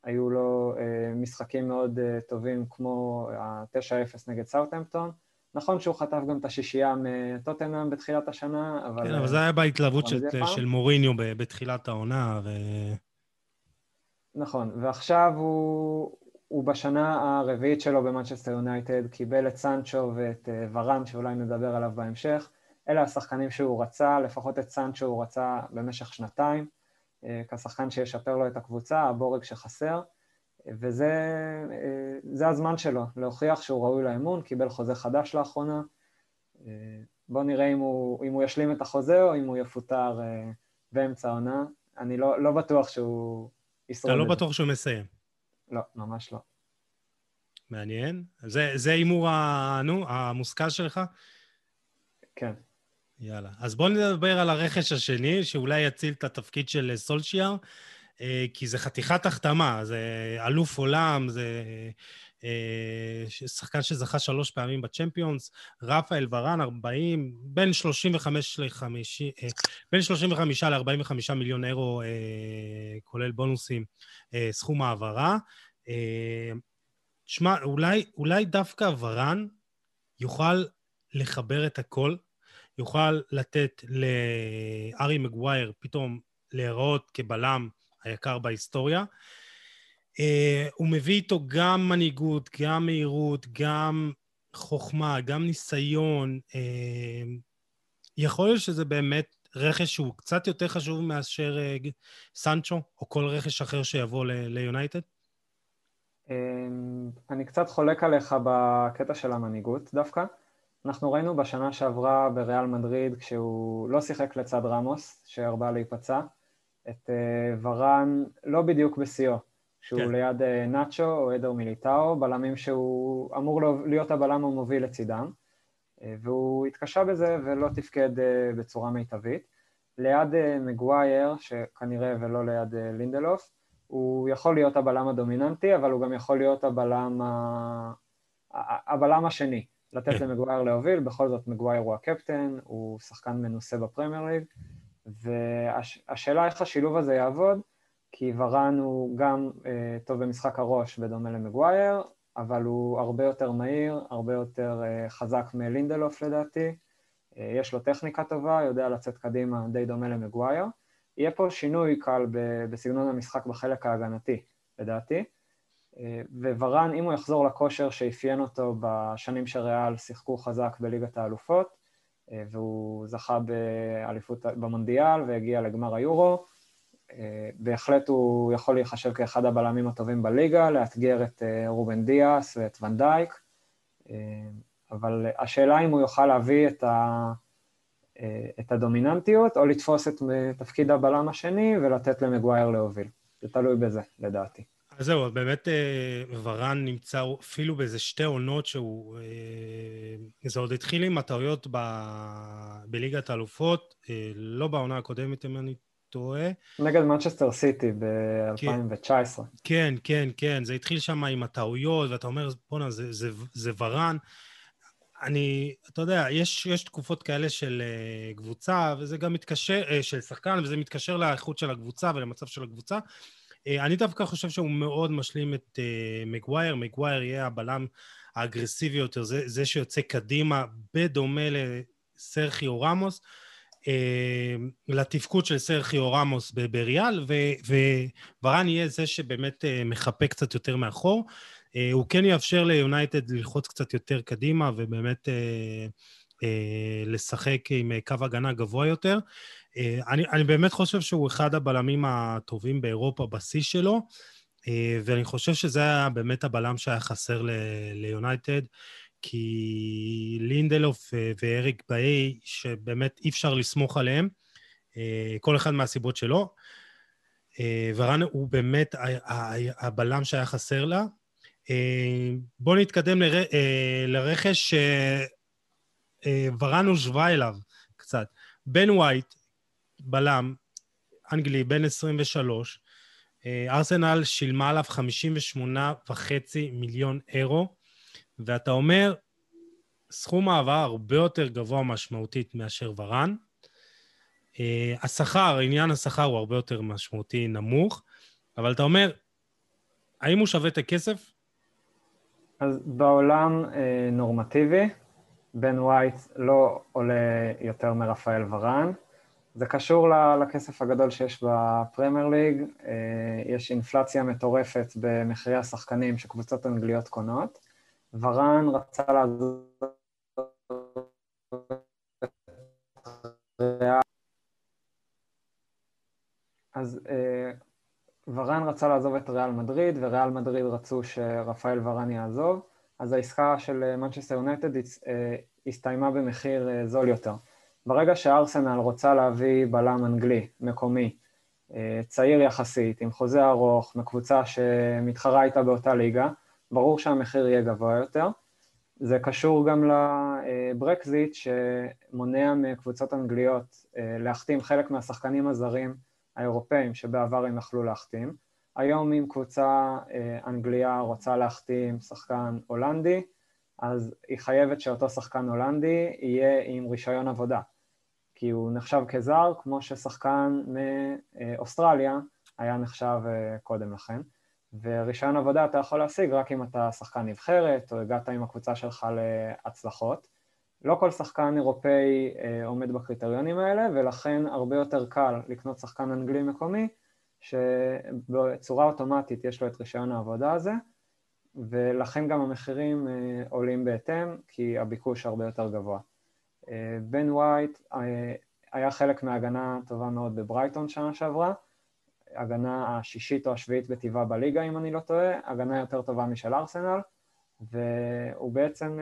היו לו אה, משחקים מאוד אה, טובים כמו ה-9-0 נגד סאוטהמפטון, נכון שהוא חטף גם את השישייה מטוטנאם בתחילת השנה, אבל... כן, אבל זה היה בהתלהבות של, של מוריניו בתחילת העונה, ו... נכון, ועכשיו הוא, הוא בשנה הרביעית שלו במנצ'סטר יונייטד, קיבל את סנצ'ו ואת אה, ורן, שאולי נדבר עליו בהמשך. אלה השחקנים שהוא רצה, לפחות את סנצ'ו הוא רצה במשך שנתיים, אה, כשחקן שישפר לו את הקבוצה, הבורג שחסר. וזה אה, הזמן שלו, להוכיח שהוא ראוי לאמון, קיבל חוזה חדש לאחרונה. אה, בואו נראה אם הוא, אם הוא ישלים את החוזה או אם הוא יפוטר אה, באמצע העונה. אני לא, לא בטוח שהוא ישרוד אתה לא בטוח שהוא מסיים. לא, ממש לא. מעניין. זה הימור המושכל שלך? כן. יאללה. אז בואו נדבר על הרכש השני, שאולי יציל את התפקיד של סולשיאר. אה, כי זה חתיכת החתמה, זה אלוף עולם, זה אה, שחקן שזכה שלוש פעמים בצ'מפיונס, רפאל ורן, 40, בין 35 ל-50, אה, בין 35 ל-45 מיליון אירו, כולל בונוסים, סכום העברה. שמע, אולי, אולי דווקא ורן יוכל לחבר את הכל, יוכל לתת לארי מגווייר פתאום להיראות כבלם היקר בהיסטוריה. Uh, הוא מביא איתו גם מנהיגות, גם מהירות, גם חוכמה, גם ניסיון. Uh, יכול להיות שזה באמת רכש שהוא קצת יותר חשוב מאשר uh, סנצ'ו, או כל רכש אחר שיבוא ליונייטד? Um, אני קצת חולק עליך בקטע של המנהיגות דווקא. אנחנו ראינו בשנה שעברה בריאל מדריד, כשהוא לא שיחק לצד רמוס, שהרבה להיפצע, את אה, ורן לא בדיוק בשיאו, שהוא כן. ליד אה, נאצ'ו או אדר מיליטאו, בלמים שהוא אמור להיות הבלם המוביל לצידם, אה, והוא התקשה בזה ולא תפקד בצורה מיטבית. ליד מגווייר, שכנראה ולא ליד לינדלוף, הוא יכול להיות הבלם הדומיננטי, אבל הוא גם יכול להיות הבלם, ה... הבלם השני, לתת כן. למגווייר להוביל, בכל זאת מגווייר הוא הקפטן, הוא שחקן מנוסה בפרמייר ליג, והשאלה איך השילוב הזה יעבוד, כי ורן הוא גם אה, טוב במשחק הראש בדומה למגווייר, אבל הוא הרבה יותר מהיר, הרבה יותר אה, חזק מלינדלוף לדעתי, אה, יש לו טכניקה טובה, יודע לצאת קדימה די דומה למגווייר. יהיה פה שינוי קל בסגנון המשחק בחלק ההגנתי, לדעתי. וורן, אם הוא יחזור לכושר שאפיין אותו בשנים שריאל שיחקו חזק בליגת האלופות, והוא זכה באליפות במונדיאל והגיע לגמר היורו, בהחלט הוא יכול להיחשב כאחד הבלמים הטובים בליגה, לאתגר את רובן דיאס ואת ונדייק, אבל השאלה אם הוא יוכל להביא את, ה, את הדומיננטיות, או לתפוס את תפקיד הבלם השני ולתת למגווייר להוביל. זה תלוי בזה, לדעתי. אז זהו, באמת אה, ורן נמצא אפילו באיזה שתי עונות שהוא... אה, זה עוד התחיל עם הטעויות ב... בליגת האלופות, אה, לא בעונה הקודמת, אם אני טועה. נגד מנצ'סטר סיטי ב-2019. כן, כן, כן, זה התחיל שם עם הטעויות, ואתה אומר, בואנה, זה, זה, זה ורן. אני, אתה יודע, יש, יש תקופות כאלה של uh, קבוצה, וזה גם מתקשר, uh, של שחקן, וזה מתקשר לאיכות של הקבוצה ולמצב של הקבוצה. Uh, אני דווקא חושב שהוא מאוד משלים את uh, מגווייר, מגווייר יהיה הבלם האגרסיבי יותר, זה, זה שיוצא קדימה, בדומה לסרחיו רמוס. Uh, לתפקוד של סרחיו רמוס בריאל, וורן יהיה זה שבאמת מחפה קצת יותר מאחור. אה, הוא כן יאפשר ליונייטד ללחוץ קצת יותר קדימה ובאמת אה, אה, לשחק עם קו הגנה גבוה יותר. אני, אני באמת חושב שהוא אחד הבלמים הטובים באירופה בשיא שלו, ואני חושב שזה היה באמת הבלם שהיה חסר ליונייטד, כי לינדלוף ואריק באי, שבאמת אי אפשר לסמוך עליהם, כל אחד מהסיבות שלו. ורן הוא באמת הבלם שהיה חסר לה, אה, בואו נתקדם לר... אה, לרכש שוורן הושווה אליו קצת. בן וייט, בלם, אנגלי, בן 23, אה, ארסנל שילמה עליו 58.5 מיליון אירו, ואתה אומר, סכום העבר הרבה יותר גבוה משמעותית מאשר ורן. השכר, עניין השכר הוא הרבה יותר משמעותי נמוך, אבל אתה אומר, האם הוא שווה את הכסף? אז בעולם אה, נורמטיבי, בן וייט לא עולה יותר מרפאל ורן. זה קשור לכסף הגדול שיש בפרמייר ליג, אה, יש אינפלציה מטורפת במחירי השחקנים שקבוצות אנגליות קונות. ורן רצה לעזור... אז אה, ורן רצה לעזוב את ריאל מדריד, וריאל מדריד רצו שרפאל ורן יעזוב, אז העסקה של מנצ'סטר אה, הסתיימה במחיר זול יותר. ברגע שארסנל רוצה להביא בלם אנגלי, מקומי, אה, צעיר יחסית, עם חוזה ארוך, מקבוצה שמתחרה איתה באותה ליגה, ברור שהמחיר יהיה גבוה יותר. זה קשור גם לברקזיט שמונע מקבוצות אנגליות להחתים חלק מהשחקנים הזרים האירופאים שבעבר הם יכלו להחתים. היום אם קבוצה אה, אנגליה רוצה להחתים שחקן הולנדי, אז היא חייבת שאותו שחקן הולנדי יהיה עם רישיון עבודה, כי הוא נחשב כזר כמו ששחקן מאוסטרליה היה נחשב אה, קודם לכן. ורישיון עבודה אתה יכול להשיג רק אם אתה שחקן נבחרת או הגעת עם הקבוצה שלך להצלחות. לא כל שחקן אירופאי אה, עומד בקריטריונים האלה, ולכן הרבה יותר קל לקנות שחקן אנגלי מקומי, שבצורה אוטומטית יש לו את רישיון העבודה הזה, ולכן גם המחירים אה, עולים בהתאם, כי הביקוש הרבה יותר גבוה. אה, בן וייט אה, היה חלק מהגנה טובה מאוד בברייטון שנה שעברה, הגנה השישית או השביעית בטבעה בליגה, אם אני לא טועה, הגנה יותר טובה משל ארסנל, והוא בעצם...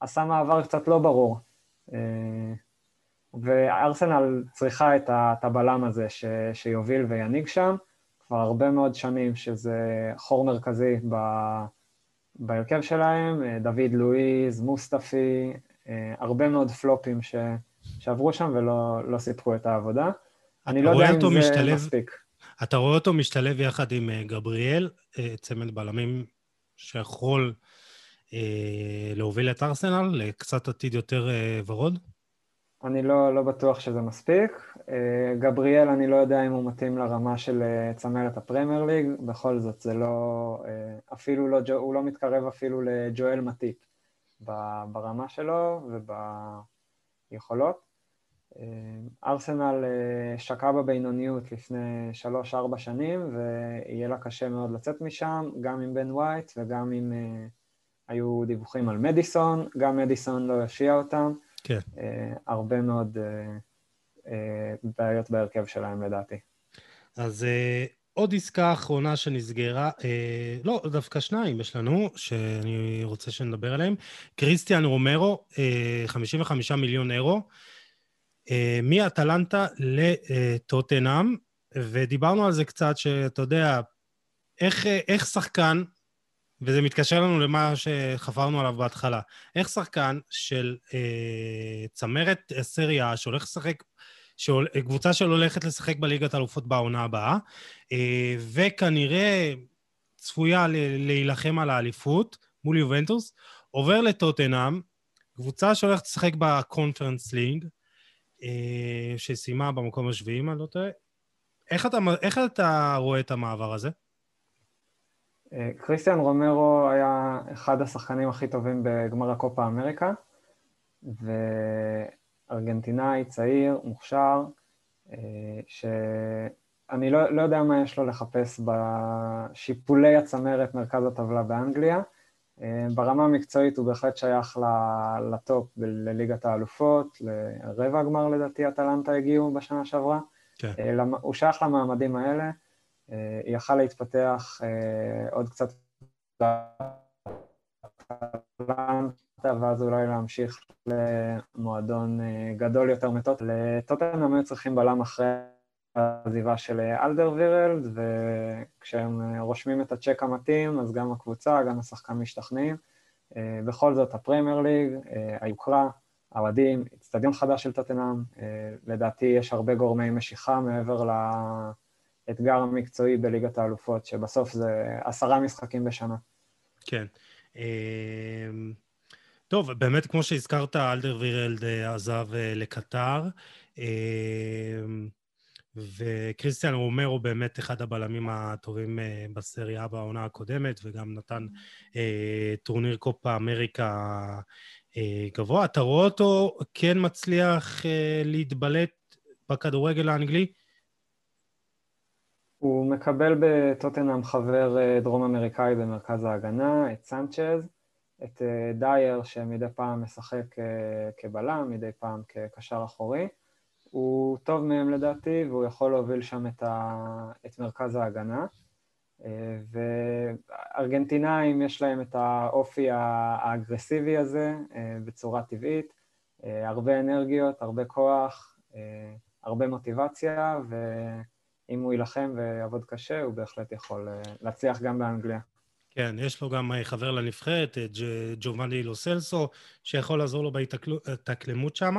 עשה מעבר קצת לא ברור. וארסנל צריכה את הבלם הזה ש, שיוביל וינהיג שם, כבר הרבה מאוד שנים שזה חור מרכזי ב, בהרכב שלהם, אה, דוד לואיז, מוסטפי, אה, הרבה מאוד פלופים ש, שעברו שם ולא לא סיפקו את העבודה. אני לא יודע אם זה משתלב, מספיק. אתה רואה אותו משתלב יחד עם גבריאל, צמד בלמים שיכול אה, להוביל את ארסנל לקצת עתיד יותר אה, ורוד? אני לא, לא בטוח שזה מספיק. אה, גבריאל, אני לא יודע אם הוא מתאים לרמה של צמרת הפרמייר ליג, בכל זאת זה לא, אפילו לא, הוא לא מתקרב אפילו לג'ואל מטיפ ברמה שלו וביכולות. ארסנל שקעה בבינוניות לפני שלוש-ארבע שנים, ויהיה לה קשה מאוד לצאת משם, גם עם בן ווייט וגם עם... היו דיווחים על מדיסון, גם מדיסון לא יושיע אותם. כן. הרבה מאוד בעיות בהרכב שלהם לדעתי. אז עוד עסקה אחרונה שנסגרה, אה, לא, דווקא שניים יש לנו, שאני רוצה שנדבר עליהם. קריסטיאן רומרו, אה, 55 מיליון אירו, אה, מאטלנטה לטוטנאם, ודיברנו על זה קצת, שאתה יודע, איך, איך שחקן, וזה מתקשר לנו למה שחפרנו עליו בהתחלה, איך שחקן של אה, צמרת סריה שהולך לשחק קבוצה של הולכת לשחק בליגת האלופות בעונה הבאה, אה, וכנראה צפויה להילחם על האליפות מול יובנטוס, עובר לטוטנאם, קבוצה שהולכת לשחק בקונפרנס ליג, אה, שסיימה במקום השביעי, אם אני לא טועה. איך אתה, איך אתה רואה את המעבר הזה? אה, קריסטיאן רומרו היה אחד השחקנים הכי טובים בגמר הקופה אמריקה, ו... ארגנטינאי, צעיר, מוכשר, אה, שאני לא, לא יודע מה יש לו לחפש בשיפולי הצמרת מרכז הטבלה באנגליה. אה, ברמה המקצועית הוא בהחלט שייך לטופ לליגת האלופות, לרבע הגמר לדעתי אטלנטה הגיעו בשנה שעברה. כן. הוא שייך למעמדים האלה, יכל להתפתח עוד קצת ואז אולי להמשיך למועדון אה, גדול יותר מטוט. לטוטנאם היו צריכים בלם אחרי העזיבה של אלדר וירלד, וכשהם אה, רושמים את הצ'ק המתאים, אז גם הקבוצה, גם השחקן משתכנעים. אה, בכל זאת, הפרמייר ליג, היוקרה, האוהדים, אצטדיון חדש של טוטנאם, לדעתי יש הרבה גורמי משיכה מעבר לאתגר המקצועי בליגת האלופות, שבסוף זה עשרה משחקים בשנה. כן. טוב, באמת, כמו שהזכרת, אלדר וירלד אה, עזב אה, לקטר, אמ, וקריסטיאן רומרו באמת אחד הבלמים הטובים אה, בסריה בעונה הקודמת, וגם נתן טורניר קופה אמריקה גבוה. אתה רואה אותו כן מצליח להתבלט בכדורגל האנגלי? הוא מקבל בטוטנאם חבר דרום אמריקאי במרכז ההגנה, את סנצ'ז. את אה, דייר שמדי פעם משחק אה, כבלם, מדי פעם כקשר אחורי. הוא טוב מהם לדעתי, והוא יכול להוביל שם את, ה... את מרכז ההגנה. אה, וארגנטינאים יש להם את האופי האגרסיבי הזה בצורה טבעית, הרבה אנרגיות, הרבה כוח, הרבה מוטיבציה, ואם הוא יילחם ויעבוד קשה, הוא בהחלט יכול להצליח גם באנגליה. כן, יש לו גם אה, חבר לנבחרת, אה, ג'ובאני לוסלסו, שיכול לעזור לו בהתאקלמות שם.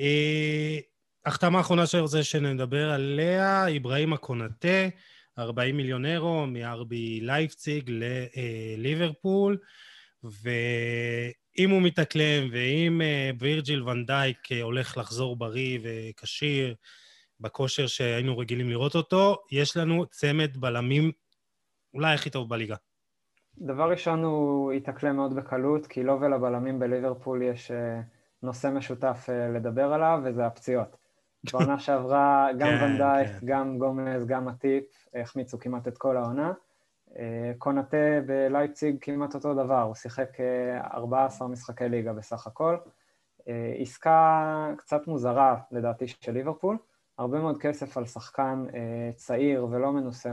אה, החתמה האחרונה שאני רוצה שנדבר עליה, אברהים הקונטה, 40 מיליון אירו מארבי לייפציג לליברפול, ואם הוא מתאקלם ואם וירג'יל ונדייק הולך לחזור בריא וכשיר בכושר שהיינו רגילים לראות אותו, יש לנו צמד בלמים אולי הכי טוב בליגה. דבר ראשון, הוא התאקלם מאוד בקלות, כי לו ולבלמים בליברפול יש אה, נושא משותף אה, לדבר עליו, וזה הפציעות. בעונה שעברה גם כן, ונדייק, כן. גם גומז, גם הטיפ, החמיצו כמעט את כל העונה. אה, קונטה בלייפציג כמעט אותו דבר, הוא שיחק 14 משחקי ליגה בסך הכל. עסקה קצת מוזרה, לדעתי, של ליברפול. הרבה מאוד כסף על שחקן צעיר ולא מנוסה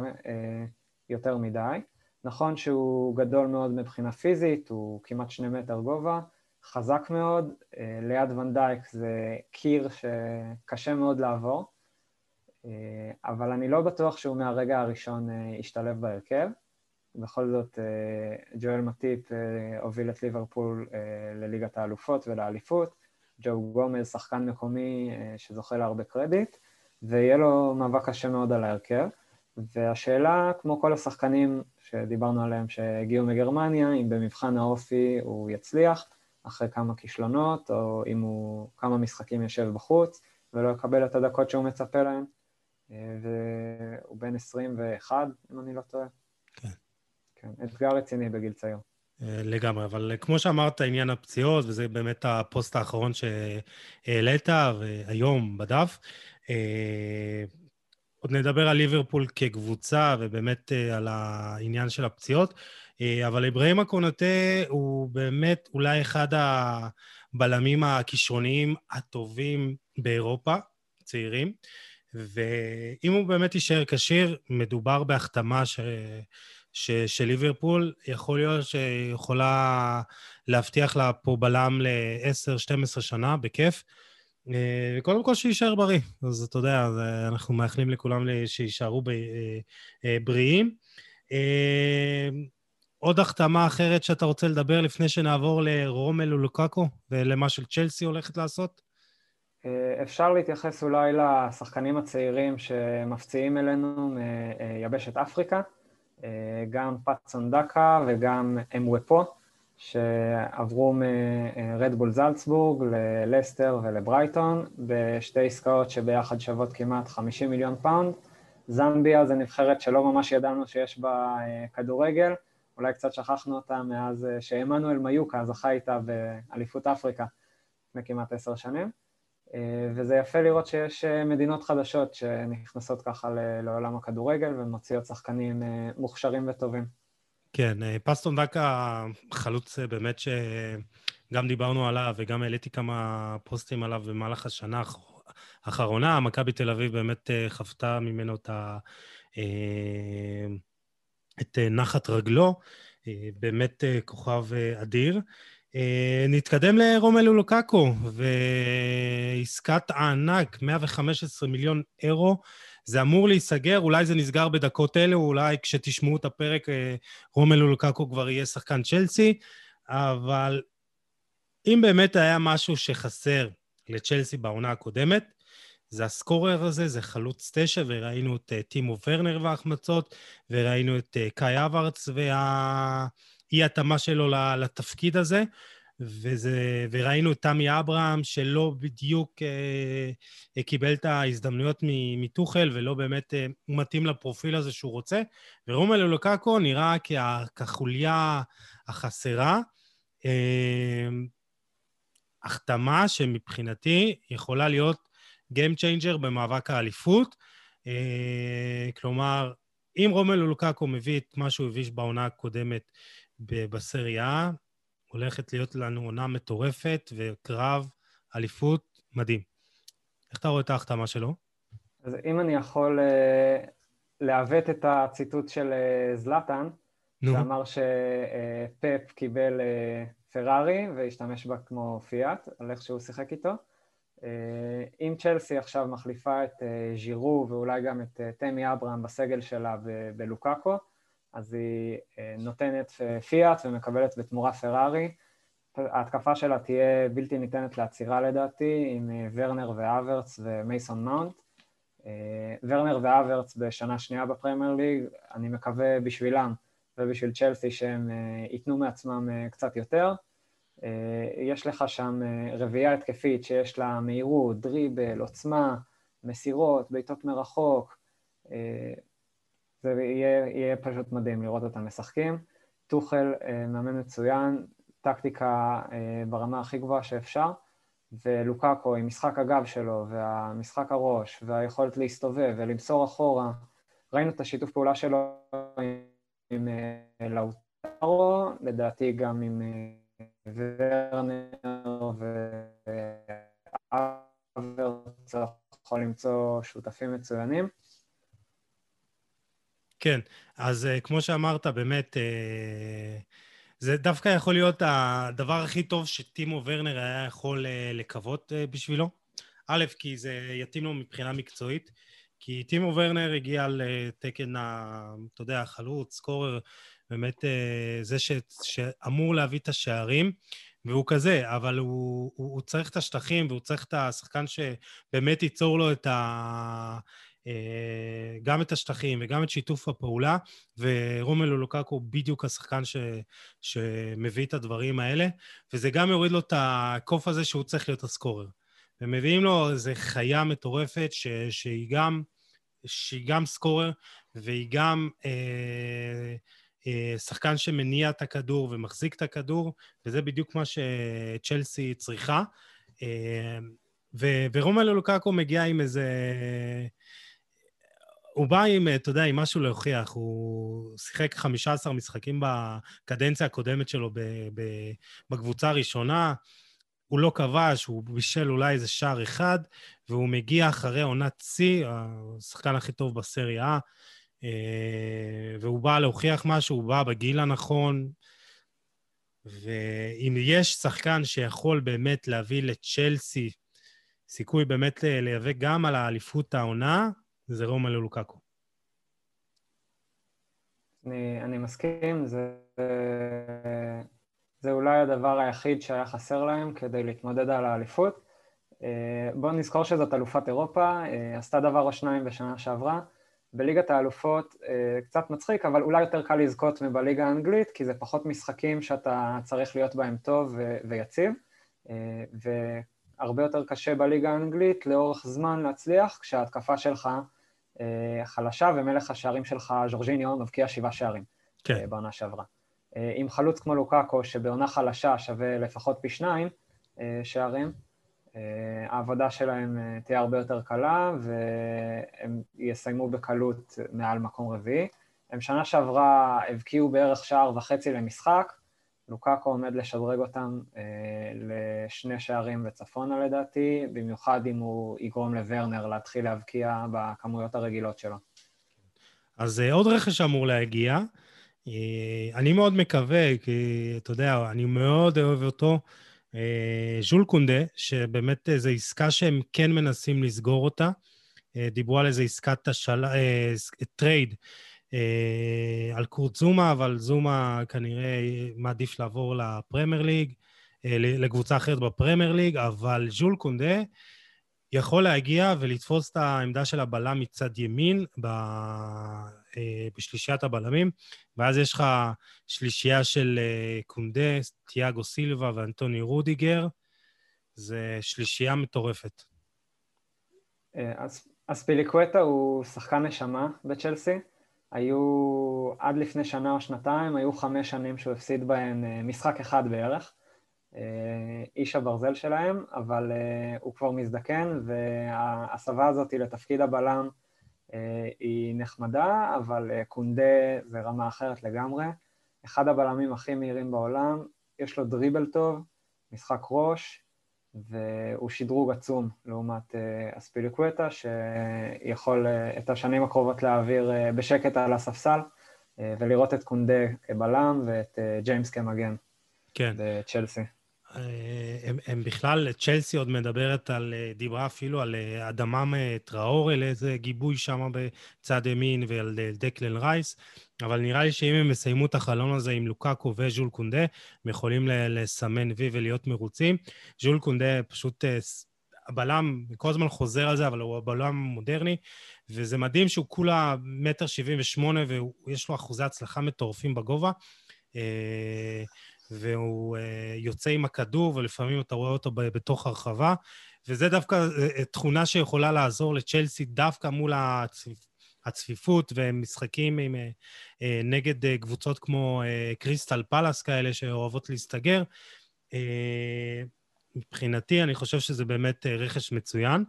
יותר מדי. נכון שהוא גדול מאוד מבחינה פיזית, הוא כמעט שני מטר גובה, חזק מאוד, אה, ליד ונדייק זה קיר שקשה מאוד לעבור, אה, אבל אני לא בטוח שהוא מהרגע הראשון אה, ישתלב בהרכב. בכל זאת, ג'ואל מטיפ הוביל את ליברפול לליגת האלופות ולאליפות, ג'ו גומז, שחקן מקומי שזוכה להרבה קרדיט, ויהיה לו מאבק קשה מאוד על ההרכב. והשאלה, כמו כל השחקנים שדיברנו עליהם שהגיעו מגרמניה, אם במבחן האופי הוא יצליח אחרי כמה כישלונות, או אם הוא כמה משחקים יושב בחוץ ולא יקבל את הדקות שהוא מצפה להם. אה, והוא בן 21, אם אני לא טועה. כן. כן, אתגר רציני בגיל צעיר. לגמרי, אבל כמו שאמרת, עניין הפציעות, וזה באמת הפוסט האחרון שהעלית, והיום בדף. עוד נדבר על ליברפול כקבוצה, ובאמת על העניין של הפציעות. אבל אברהים הקונטה הוא באמת אולי אחד הבלמים הכישרוניים הטובים באירופה, צעירים, ואם הוא באמת יישאר כשיר, מדובר בהחתמה ש... ש... של ליברפול, יכול להיות שיכולה להבטיח לה פה בלם ל-10-12 שנה, בכיף. וקודם כל שיישאר בריא. אז אתה יודע, אנחנו מאחלים לכולם שיישארו אה, בריאים. עוד החתמה אחרת שאתה רוצה לדבר לפני שנעבור לרומלו לוקאקו ולמה שצ'לסי הולכת לעשות? אה, אפשר להתייחס אולי לשחקנים הצעירים שמפציעים אלינו מיבשת אפריקה, אה, גם פטסון דקה וגם מוופו, שעברו מרד בול זלצבורג ללסטר ולברייטון בשתי עסקאות שביחד שוות כמעט 50 מיליון פאונד. זמביה זה נבחרת שלא ממש ידענו שיש בה אה, כדורגל, אולי קצת שכחנו אותה מאז שעמנואל מיוקה זכה איתה באליפות אפריקה לפני כמעט עשר שנים. אה, וזה יפה לראות שיש אה, מדינות חדשות שנכנסות ככה לעולם הכדורגל ומוציאות שחקנים אה, מוכשרים וטובים. כן, פסטון דקה חלוץ באמת שגם דיברנו עליו וגם העליתי כמה פוסטים עליו במהלך השנה האחרונה. מכבי תל אביב באמת חוותה ממנו את, ה... את נחת רגלו, באמת כוכב אדיר. אה, נתקדם לרומלו לוקקו, ועסקת הענק, 115 מיליון אירו, זה אמור להיסגר, אולי זה נסגר בדקות אלה, אולי כשתשמעו את הפרק אה, רומלו לוקקו כבר יהיה שחקן צ'לסי, אבל אם באמת היה משהו שחסר לצ'לסי בעונה הקודמת, זה הסקורר הזה, זה חלוץ תשע, וראינו את uh, טימו ורנר וההחמצות, וראינו את uh, קאי אברץ וה... אי-התאמה שלו לתפקיד הזה, וזה, וראינו את תמי אברהם, שלא בדיוק אה, קיבל את ההזדמנויות מטוחל, ולא באמת אה, מתאים לפרופיל הזה שהוא רוצה. ורומלו לוקקו נראה כחוליה החסרה. אה, החתמה שמבחינתי יכולה להיות Game Changer במאבק האליפות. אה, כלומר, אם רומלו לוקקו מביא את מה שהוא הביא בעונה הקודמת בסריה, הולכת להיות לנו עונה מטורפת וקרב אליפות מדהים. איך אתה רואה את ההחתמה שלו? אז אם אני יכול uh, לעוות את הציטוט של uh, זלאטן, נו. שאמר שפפ uh, קיבל uh, פרארי והשתמש בה כמו פיאט, על איך שהוא שיחק איתו. Uh, אם צ'לסי עכשיו מחליפה את uh, ז'ירו ואולי גם את uh, תמי אברהם בסגל שלה בלוקאקו, אז היא אה, נותנת אה, פיאט ומקבלת בתמורה פרארי. ההתקפה שלה תהיה בלתי ניתנת לעצירה לדעתי, עם אה, ורנר והוורץ ומייסון מאונט. ורנר והוורץ בשנה שנייה בפרמייר ליג, אני מקווה בשבילם ובשביל צ'לסי שהם ייתנו מעצמם קצת יותר. יש לך שם רביעייה התקפית שיש לה מהירות, דריבל, עוצמה, מסירות, בעיטות מרחוק, זה יהיה, יהיה פשוט מדהים לראות אותם משחקים. טוחל אה, מאמן מצוין, טקטיקה אה, ברמה הכי גבוהה שאפשר, ולוקאקו עם משחק הגב שלו, והמשחק הראש, והיכולת להסתובב ולמסור אחורה, ראינו את השיתוף פעולה שלו עם אה, לאוטרו, לדעתי גם עם ורנר ואברץ יכול למצוא שותפים מצוינים. כן, אז uh, כמו שאמרת, באמת, uh, זה דווקא יכול להיות הדבר הכי טוב שטימו ורנר היה יכול uh, לקוות בשבילו. א', כי זה יתאים לו מבחינה מקצועית, כי טימו ורנר הגיע לתקן, ה, אתה יודע, החלוץ, סקורר, באמת זה ש, שאמור להביא את השערים, והוא כזה, אבל הוא, הוא, הוא צריך את השטחים והוא צריך את השחקן שבאמת ייצור לו את ה... אה, גם את השטחים וגם את שיתוף הפעולה, ורומלו לוקקו בדיוק השחקן ש, שמביא את הדברים האלה, וזה גם יוריד לו את הקוף הזה שהוא צריך להיות הסקורר. ומביאים לו איזו חיה מטורפת ש, שהיא, גם, שהיא גם סקורר והיא גם אה, שחקן שמניע את הכדור ומחזיק את הכדור, וזה בדיוק מה שצ'לסי צריכה. ורומלו לוקקו מגיע עם איזה... הוא בא עם, אתה יודע, עם משהו להוכיח. הוא שיחק 15 משחקים בקדנציה הקודמת שלו בקבוצה הראשונה. הוא לא כבש, הוא בישל אולי איזה שער אחד, והוא מגיע אחרי עונת שיא, השחקן הכי טוב בסריה, אה, והוא בא להוכיח משהו, הוא בא בגיל הנכון, ואם יש שחקן שיכול באמת להביא לצ'לסי סיכוי באמת להיאבק גם על האליפות העונה, זה רומא ללוקקו. אני, אני מסכים, זה, זה אולי הדבר היחיד שהיה חסר להם כדי להתמודד על האליפות. אה, בואו נזכור שזאת אלופת אירופה, אה, עשתה דבר או שניים בשנה שעברה. בליגת האלופות אה, קצת מצחיק, אבל אולי יותר קל לזכות מבליגה האנגלית, כי זה פחות משחקים שאתה צריך להיות בהם טוב ויציב, והרבה יותר קשה בליגה האנגלית לאורך זמן להצליח, כשההתקפה שלך חלשה ומלך השערים שלך, ז'ורג'יניו, מבקיע שבעה שערים כן. בעונה שעברה. עם חלוץ כמו לוקאקו, שבעונה חלשה שווה לפחות פי שניים שערים, אה, העבודה שלהם אה, תהיה הרבה יותר קלה והם יסיימו בקלות מעל מקום רביעי. הם שנה שעברה הבקיעו בערך שער וחצי למשחק, לוקאקו עומד לשדרג אותם אה, לשני שערים וצפונה לדעתי, במיוחד אם הוא יגרום לוורנר להתחיל להבקיע בכמויות הרגילות שלו. אז אה, עוד רכש אמור להגיע. אה, אני מאוד מקווה, כי אתה יודע, אני מאוד אוהב אותו. אה, ז'ול קונדה, שבאמת זו עסקה שהם כן מנסים לסגור אותה. אה, דיברו על איזה עסקת השל... אה, trade על קורט זומה, אבל זומה כנראה מעדיף לעבור לפרמייר ליג, לקבוצה אחרת בפרמייר ליג, אבל ז'ול קונדה יכול להגיע ולתפוס את העמדה של הבלם מצד ימין אה, בשלישיית הבלמים, ואז יש לך שלישייה של אה, קונדה, תיאגו סילבה ואנטוני רודיגר. זה שלישייה מטורפת. אה, אז, אז פיליקווטה הוא שחקן נשמה בצ'לסי. היו, עד לפני שנה או שנתיים, היו חמש שנים שהוא הפסיד בהן משחק אחד בערך. איש הברזל שלהם, אבל הוא כבר מזדקן, וההסבה הזאת לתפקיד הבלם אה, היא נחמדה, אבל אה, קונדה זה רמה אחרת לגמרי. אחד הבלמים הכי מהירים בעולם, יש לו דריבל טוב, משחק ראש, והוא שדרוג עצום לעומת אה, אספיליקווטה, שיכול את השנים הקרובות להעביר בשקט על הספסל, ולראות את קונדה כבלם ואת ג'יימס כמגן. כן. בצ'לסי. הם, הם בכלל, צ'לסי עוד מדברת על, דיברה אפילו על אדמה טראורה, לאיזה גיבוי שם בצד ימין, ועל דקלן רייס, אבל נראה לי שאם הם יסיימו את החלון הזה עם לוקאקו וז'ול קונדה, הם יכולים לסמן וי ולהיות מרוצים. ז'ול קונדה פשוט, הבלם, כל הזמן חוזר על זה, אבל הוא הבלם מודרני, וזה מדהים שהוא כולה מטר שבעים ושמונה, ויש לו אחוזי הצלחה מטורפים בגובה. והוא אה, יוצא עם הכדור, ולפעמים אתה רואה אותו בתוך הרחבה, וזה דווקא אה, תכונה שיכולה לעזור לצ'לסי דווקא מול הצפיפ... הצפיפות ומשחקים עם, אה, נגד קבוצות כמו קריסטל פלאס כאלה שאוהבות להסתגר. מבחינתי, אני חושב שזה באמת רכש מצוין.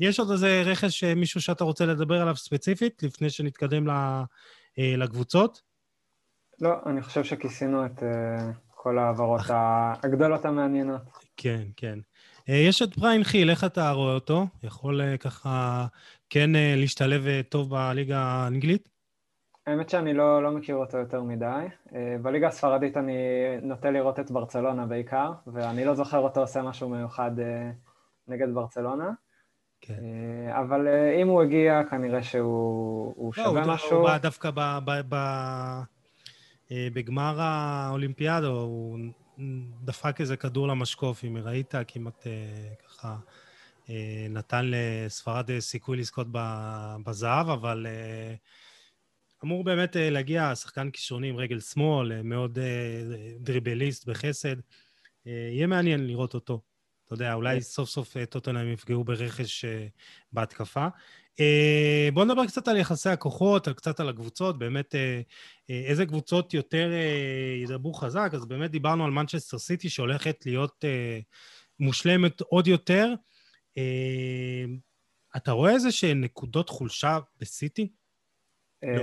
יש עוד איזה רכש, מישהו שאתה רוצה לדבר עליו ספציפית, לפני שנתקדם לקבוצות? לא, אני חושב שכיסינו את כל ההעברות הגדולות המעניינות. כן, כן. יש את בריין חיל, איך אתה רואה אותו? יכול ככה כן uh, להשתלב uh, טוב בליגה האנגלית? האמת שאני לא, לא מכיר אותו יותר מדי. Uh, בליגה הספרדית אני נוטה לראות את ברצלונה בעיקר, ואני לא זוכר אותו עושה משהו מיוחד נגד ברצלונה. כן. אבל אם הוא הגיע, כנראה שהוא לא, שווה הוא משהו. הוא בא דווקא ב... ב, ב... אה, בגמר האולימפיאדה הוא דפק איזה כדור למשקוף, אם ראית, כמעט אה, ככה אה, נתן לספרד סיכוי לזכות בזהב, אבל אמור באמת להגיע שחקן כישרוני עם רגל שמאל, מאוד דריבליסט בחסד. יהיה מעניין לראות אותו. אתה יודע, אולי כן. סוף סוף אה, טוטנאם יפגעו ברכש אה, בהתקפה. בואו נדבר קצת על יחסי הכוחות, קצת על הקבוצות, באמת איזה קבוצות יותר ידברו חזק. אז באמת דיברנו על מנצ'סטר סיטי שהולכת להיות מושלמת עוד יותר. אתה רואה איזה שהן נקודות חולשה בסיטי? לא.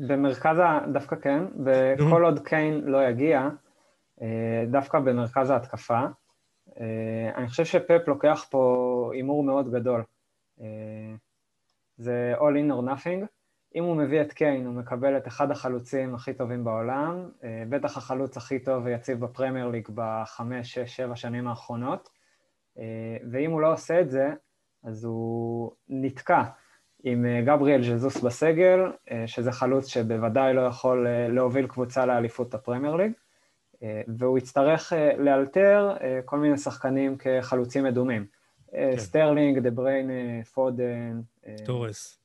במרכז ה... דווקא כן, וכל עוד קיין לא יגיע, דווקא במרכז ההתקפה. אני חושב שפפ לוקח פה הימור מאוד גדול. זה all in or nothing. אם הוא מביא את קיין, הוא מקבל את אחד החלוצים הכי טובים בעולם, בטח החלוץ הכי טוב ויציב בפרמייר ליג בחמש, שש, שבע שנים האחרונות, ואם הוא לא עושה את זה, אז הוא נתקע עם גבריאל ז'זוס בסגל, שזה חלוץ שבוודאי לא יכול להוביל קבוצה לאליפות הפרמייר ליג, והוא יצטרך לאלתר כל מיני שחקנים כחלוצים מדומים. כן. סטרלינג, דה בריינה, פודן. טורס.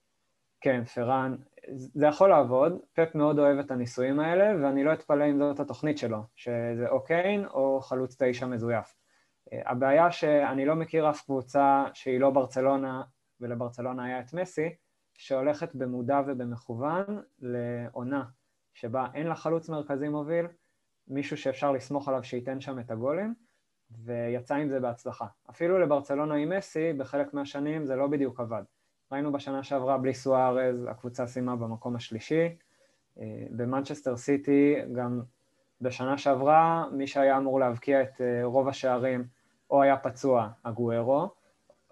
כן, פראן. זה יכול לעבוד, פפ מאוד אוהב את הניסויים האלה, ואני לא אתפלא אם זאת התוכנית שלו, שזה או קיין או חלוץ תשע מזויף. הבעיה שאני לא מכיר אף קבוצה שהיא לא ברצלונה, ולברצלונה היה את מסי, שהולכת במודע ובמכוון לעונה שבה אין לה חלוץ מרכזי מוביל, מישהו שאפשר לסמוך עליו שייתן שם את הגולים, ויצא עם זה בהצלחה. אפילו לברצלונה עם מסי, בחלק מהשנים זה לא בדיוק עבד. ראינו בשנה שעברה בלי סוארז, הקבוצה סיימה במקום השלישי. אה, במנצ'סטר סיטי, גם בשנה שעברה, מי שהיה אמור להבקיע את אה, רוב השערים, או היה פצוע, אגוורו,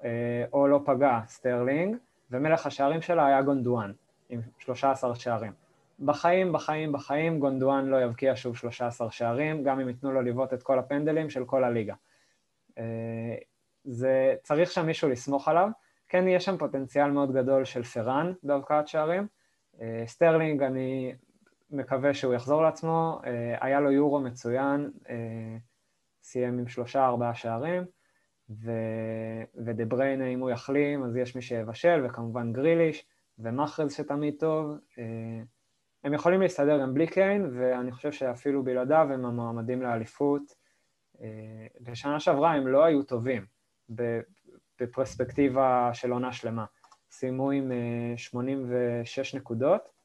אה, או לא פגע, סטרלינג, ומלך השערים שלה היה גונדואן, עם 13 שערים. בחיים, בחיים, בחיים, גונדואן לא יבקיע שוב 13 שערים, גם אם ייתנו לו לבעוט את כל הפנדלים של כל הליגה. אה, זה, צריך שם מישהו לסמוך עליו. כן, יש שם פוטנציאל מאוד גדול של פראן בהבקעת שערים. אה, סטרלינג, אני מקווה שהוא יחזור לעצמו. היה לו יורו מצוין, סיים עם שלושה, ארבעה שערים. ו... ודה בריינה, אם הוא יחלים, אז יש מי שיבשל, וכמובן גריליש, ומחרז שתמיד טוב. אה, הם יכולים להסתדר גם בלי קיין, ואני חושב שאפילו בלעדיו הם המועמדים לאליפות. אה, בשנה שעברה הם לא היו טובים בפרספקטיבה של עונה שלמה. סיימו עם 86 אה, נקודות,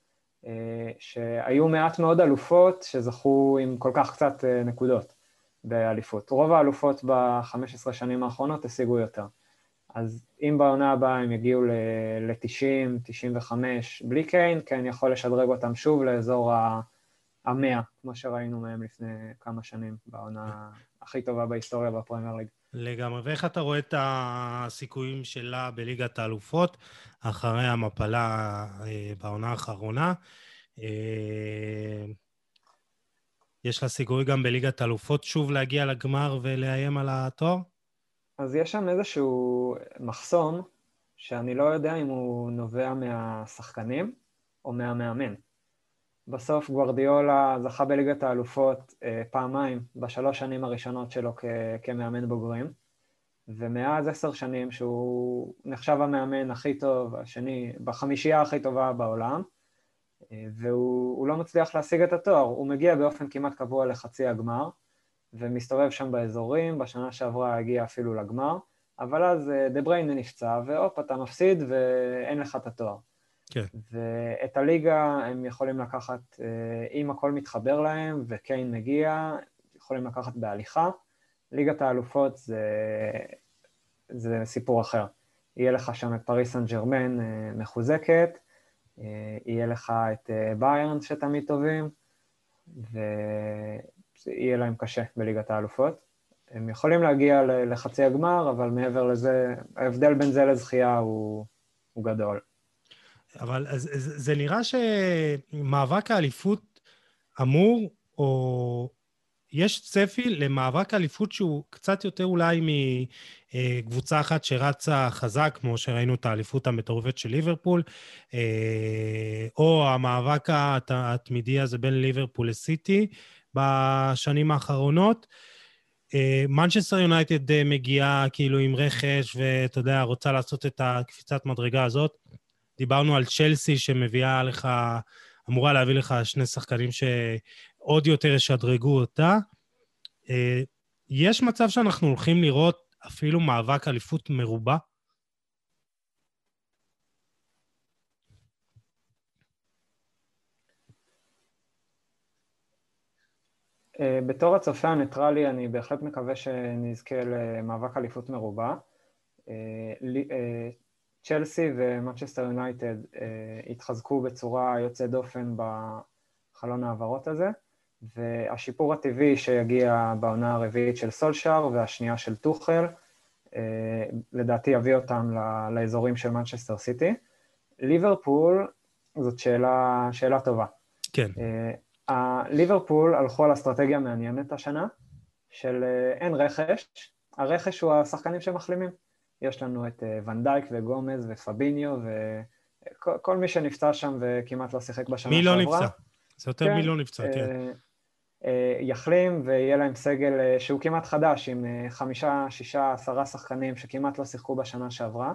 שהיו מעט מאוד אלופות שזכו עם כל כך קצת נקודות. באליפות. רוב האלופות ב-15 שנים האחרונות השיגו יותר. אז אם בעונה הבאה הם יגיעו ל-90, 95 בלי קיין, קיין יכול לשדרג אותם שוב לאזור ה-100, כמו שראינו מהם לפני כמה שנים, בעונה הכי טובה בהיסטוריה בפרמייר ליג. לגמרי. ואיך אתה רואה את הסיכויים שלה בליגת האלופות אחרי המפלה אה, בעונה האחרונה? יש לה סיכוי גם בליגת האלופות שוב להגיע לגמר ולאיים על התואר? אז יש שם איזשהו מחסום, שאני לא יודע אם הוא נובע מהשחקנים או מהמאמן. בסוף גוורדיולה זכה בליגת האלופות אה, פעמיים בשלוש שנים הראשונות שלו כ- כמאמן בוגרים, ומאז עשר שנים שהוא נחשב המאמן הכי טוב, השני, בחמישייה הכי טובה בעולם, והוא לא מצליח להשיג את התואר, הוא מגיע באופן כמעט קבוע לחצי הגמר, ומסתובב שם באזורים, בשנה שעברה הגיע אפילו לגמר, אבל אז אה, דה בריינה נפצע, והופ, אתה מפסיד ואין לך את התואר. כן. ואת הליגה הם יכולים לקחת, אה, אם הכל מתחבר להם וקיין מגיע, יכולים לקחת בהליכה. ליגת האלופות זה, זה סיפור אחר. יהיה לך שם את פריס סן ג'רמן אה, מחוזקת, יהיה לך את אה, ביירן שתמיד טובים, ויהיה להם קשה בליגת האלופות. הם יכולים להגיע לחצי הגמר, אבל מעבר לזה, ההבדל בין זה לזכייה הוא, הוא גדול. אבל זה, זה נראה שמאבק האליפות אמור, או יש צפי למאבק אליפות שהוא קצת יותר אולי מקבוצה אחת שרצה חזק, כמו שראינו את האליפות המטורפת של ליברפול, אה, או המאבק התמידי הזה בין ליברפול לסיטי בשנים האחרונות. מנצ'סטר אה, יונייטד אה, מגיעה כאילו עם רכש, ואתה יודע, רוצה לעשות את הקפיצת מדרגה הזאת. דיברנו על צ'לסי שמביאה לך, אמורה להביא לך שני שחקנים ש... עוד יותר ישדרגו אותה. אה, יש מצב שאנחנו הולכים לראות אפילו מאבק אליפות מרובה? אה, בתור הצופה הניטרלי, אני בהחלט מקווה שנזכה למאבק אליפות מרובה. אה, צ'לסי ומנצ'סטר יונייטד התחזקו בצורה יוצאת דופן בחלון ההעברות הזה, והשיפור הטבעי שיגיע בעונה הרביעית של סולשאר והשנייה של טוחל, לדעתי יביא אותם לאזורים של מנצ'סטר סיטי. ליברפול, זאת שאלה, שאלה טובה. כן. ליברפול הלכו על אסטרטגיה מעניינת השנה, של אה, אין רכש, הרכש הוא השחקנים שמחלימים. יש לנו את אה, ונדייק וגומז ופביניו וכל מי שנפצע שם וכמעט לא שיחק בשנה שעברה. מי לא נפצע? זה יותר כן, מי לא נפצע, כן. אה, יחלים ויהיה להם סגל שהוא כמעט חדש, עם חמישה, שישה, עשרה שחקנים שכמעט לא שיחקו בשנה שעברה.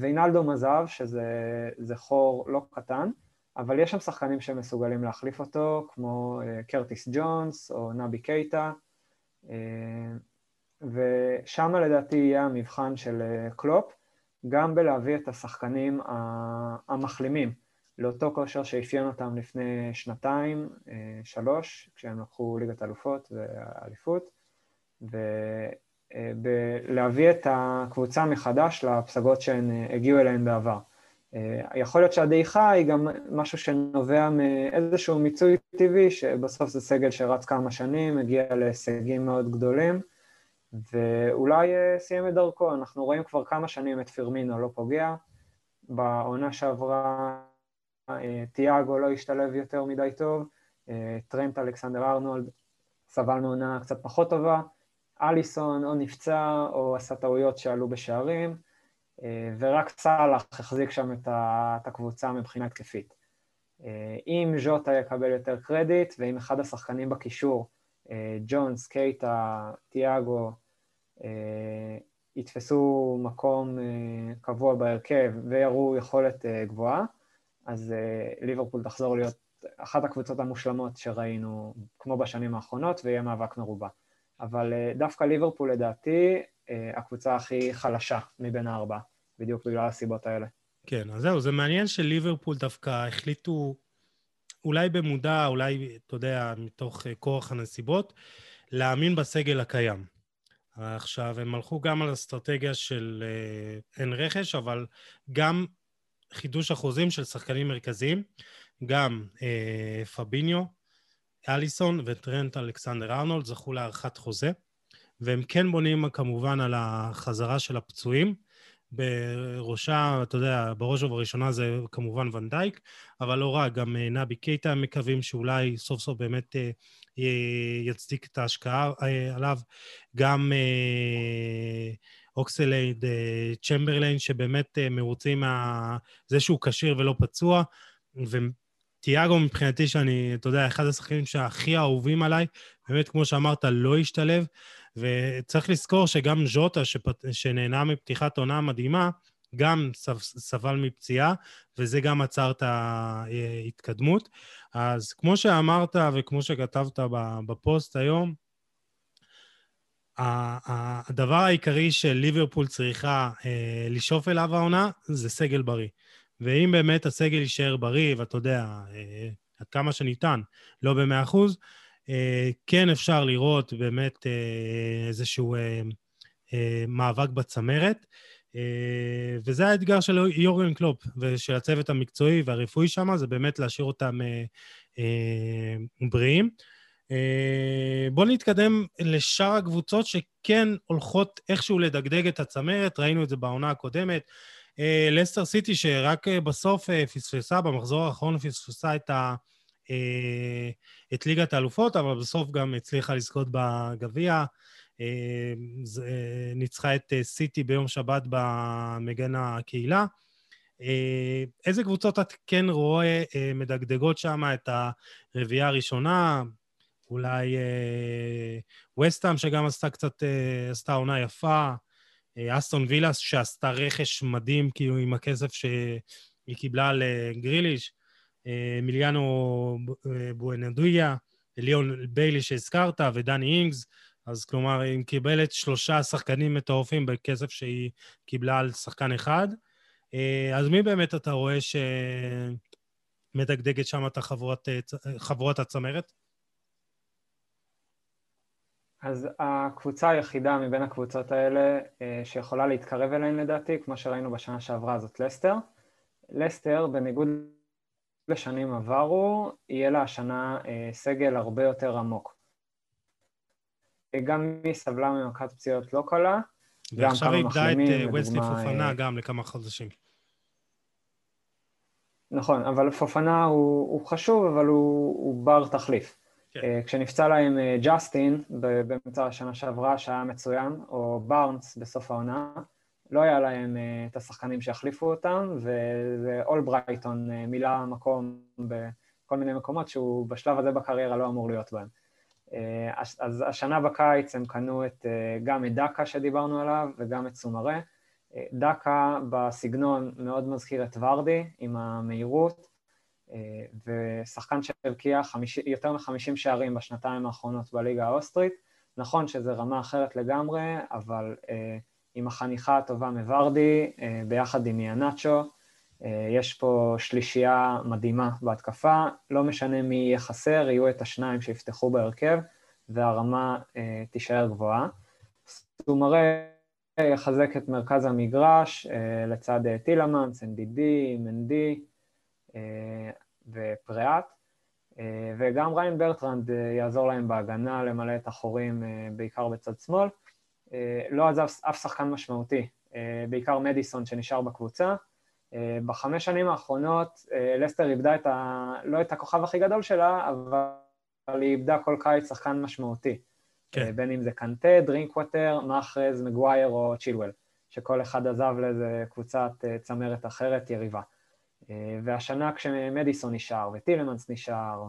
ואינלדו מזב, שזה חור לא קטן. אבל יש שם שחקנים שמסוגלים להחליף אותו, כמו אה, קרטיס ג'ונס או נבי קייטה, אה, ושם לדעתי יהיה המבחן של אה, קלופ, גם בלהביא את השחקנים המחלימים לאותו כושר שאפיין אותם לפני שנתיים, שלוש, כשהם לקחו ליגת אלופות ואליפות, ולהביא את הקבוצה מחדש לפסגות שהן הגיעו אליהן בעבר. אה, יכול להיות שהדעיכה היא גם משהו שנובע מאיזשהו מיצוי טבעי, שבסוף זה סגל שרץ כמה שנים, הגיע להישגים מאוד גדולים, ואולי אה, סיים את דרכו. אנחנו רואים כבר כמה שנים את פירמינו לא פוגע. בעונה שעברה אה, תיאגו לא השתלב יותר מדי טוב, טרנט אלכסנדר ארנולד סבל מעונה קצת פחות טובה, אליסון או נפצע או עשה טעויות שעלו בשערים. אה, ורק סאלח החזיק שם את הקבוצה מבחינה התקפית. אה, אם ז'וטה יקבל יותר קרדיט, ואם אחד השחקנים בקישור, אה, ג'ונס, קייטה, תיאגו, יתפסו מקום קבוע בהרכב ויראו יכולת גבוהה, אז ליברפול תחזור להיות אחת הקבוצות המושלמות שראינו, כמו בשנים האחרונות, ויהיה מאבק מרובה. אבל דווקא ליברפול לדעתי אה, הקבוצה הכי חלשה מבין הארבעה, בדיוק בגלל הסיבות האלה. כן, אז זהו, זה מעניין שליברפול דווקא החליטו, אולי במודע, אולי, אתה יודע, מתוך אה, כורח הנסיבות, להאמין בסגל הקיים. עכשיו, הם הלכו גם על אסטרטגיה של אין רכש, אבל גם חידוש החוזים של שחקנים מרכזיים, גם אה, פביניו, אליסון וטרנט אלכסנדר ארנולד זכו להארכת חוזה. והם כן בונים כמובן על החזרה של הפצועים. בראשה, אתה יודע, בראש ובראשונה זה כמובן ונדייק, אבל לא רק, גם אה, נבי קייטה הם מקווים שאולי סוף סוף באמת אה, יצדיק את ההשקעה אה, עליו. גם אוקסלייד-צ'מברליין, שבאמת מרוצים מזה שהוא כשיר ולא פצוע, וטיאגו מבחינתי, שאני, אתה יודע, אחד השחקנים שהכי אהובים עליי, באמת, כמו שאמרת, לא השתלב. וצריך לזכור שגם ז'וטה, שפ... שנהנה מפתיחת עונה מדהימה, גם סבל מפציעה, וזה גם עצר את ההתקדמות. אז כמו שאמרת וכמו שכתבת בפוסט היום, הדבר העיקרי של ליברפול צריכה אה, לשאוף אליו העונה זה סגל בריא. ואם באמת הסגל יישאר בריא, ואתה יודע, אה, עד כמה שניתן, לא במאה אחוז, אה, כן אפשר לראות באמת אה, איזשהו אה, מאבק בצמרת, וזה האתגר של יורגן קלופ ושל הצוות המקצועי והרפואי שם, זה באמת להשאיר אותם בריאים. בואו נתקדם לשאר הקבוצות שכן הולכות איכשהו לדגדג את הצמרת, ראינו את זה בעונה הקודמת. לסטר סיטי, שרק בסוף פספסה, במחזור האחרון פספסה את ה... אה, את ליגת האלופות, אבל בסוף גם הצליחה לזכות בגביע. אה, ניצחה את אה, סיטי ביום שבת במגן הקהילה. איזה קבוצות את כן רואה מדגדגות שם את הרביעייה הראשונה? אולי וסטאם, שגם עשתה קצת, עשתה עונה יפה. אסטון וילאס, שעשתה רכש מדהים, כאילו, עם הכסף שהיא קיבלה לגריליש. אה, מיליאנו אה, בואנדויה, ליאון ביילי שהזכרת, ודני אינגס, אז כלומר, היא קיבלת שלושה שחקנים מטורפים בכסף שהיא קיבלה על שחקן אחד. אז מי באמת אתה רואה שמדגדגת שם את החבורת הצמרת? אז הקבוצה היחידה מבין הקבוצות האלה אה, שיכולה להתקרב אליהן לדעתי, כמו שראינו בשנה שעברה, זאת לסטר. לסטר, בניגוד לשנים עברו, יהיה לה השנה אה, סגל הרבה יותר עמוק. גם היא סבלה ממכת פציעות לא קלה, גם כמה מחלימים, ועכשיו איבדה את וסלי פופנה גם לכמה חודשים. נכון, אבל פופנה הוא, הוא חשוב, אבל הוא, הוא בר תחליף. כן. אה, כשנפצע להם אה, ג'סטין באמצע השנה שעברה, שהיה מצוין, או בארנס בסוף העונה, לא היה להם אה, את השחקנים שיחליפו אותם, ואולברייטון מילא מקום בכל מיני מקומות שהוא בשלב הזה בקריירה לא אמור להיות בהם. אז השנה בקיץ הם קנו את, גם את דקה שדיברנו עליו וגם את סומרה. דקה בסגנון מאוד מזכיר את ורדי עם המהירות, ושחקן שהבקיע יותר מ-50 שערים בשנתיים האחרונות בליגה האוסטרית. נכון שזו רמה אחרת לגמרי, אבל אה, עם החניכה הטובה מוורדי, אה, ביחד עם מיאנצ'ו, אה, יש פה שלישייה מדהימה בהתקפה, לא משנה מי יהיה חסר, יהיו את השניים שיפתחו בהרכב, והרמה אה, תישאר גבוהה. סומרי יחזק את מרכז המגרש אה, לצד אה, טילמנס, NDD, אה, ופריאט, אה, וגם ראיין ברטרנד אה, יעזור להם בהגנה למלא את החורים בעיקר בצד שמאל. לא עזב אף שחקן משמעותי, בעיקר מדיסון שנשאר בקבוצה. בחמש שנים האחרונות לסטר איבדה את ה... לא את הכוכב הכי גדול שלה, אבל היא איבדה כל קיץ שחקן משמעותי. כן. בין אם זה קנטה, דרינקווטר, מאחרז, מגוויר או צ'ילואל, שכל אחד עזב לאיזה קבוצת צמרת אחרת יריבה. אה, והשנה כשמדיסון נשאר, וטילמנס נשאר,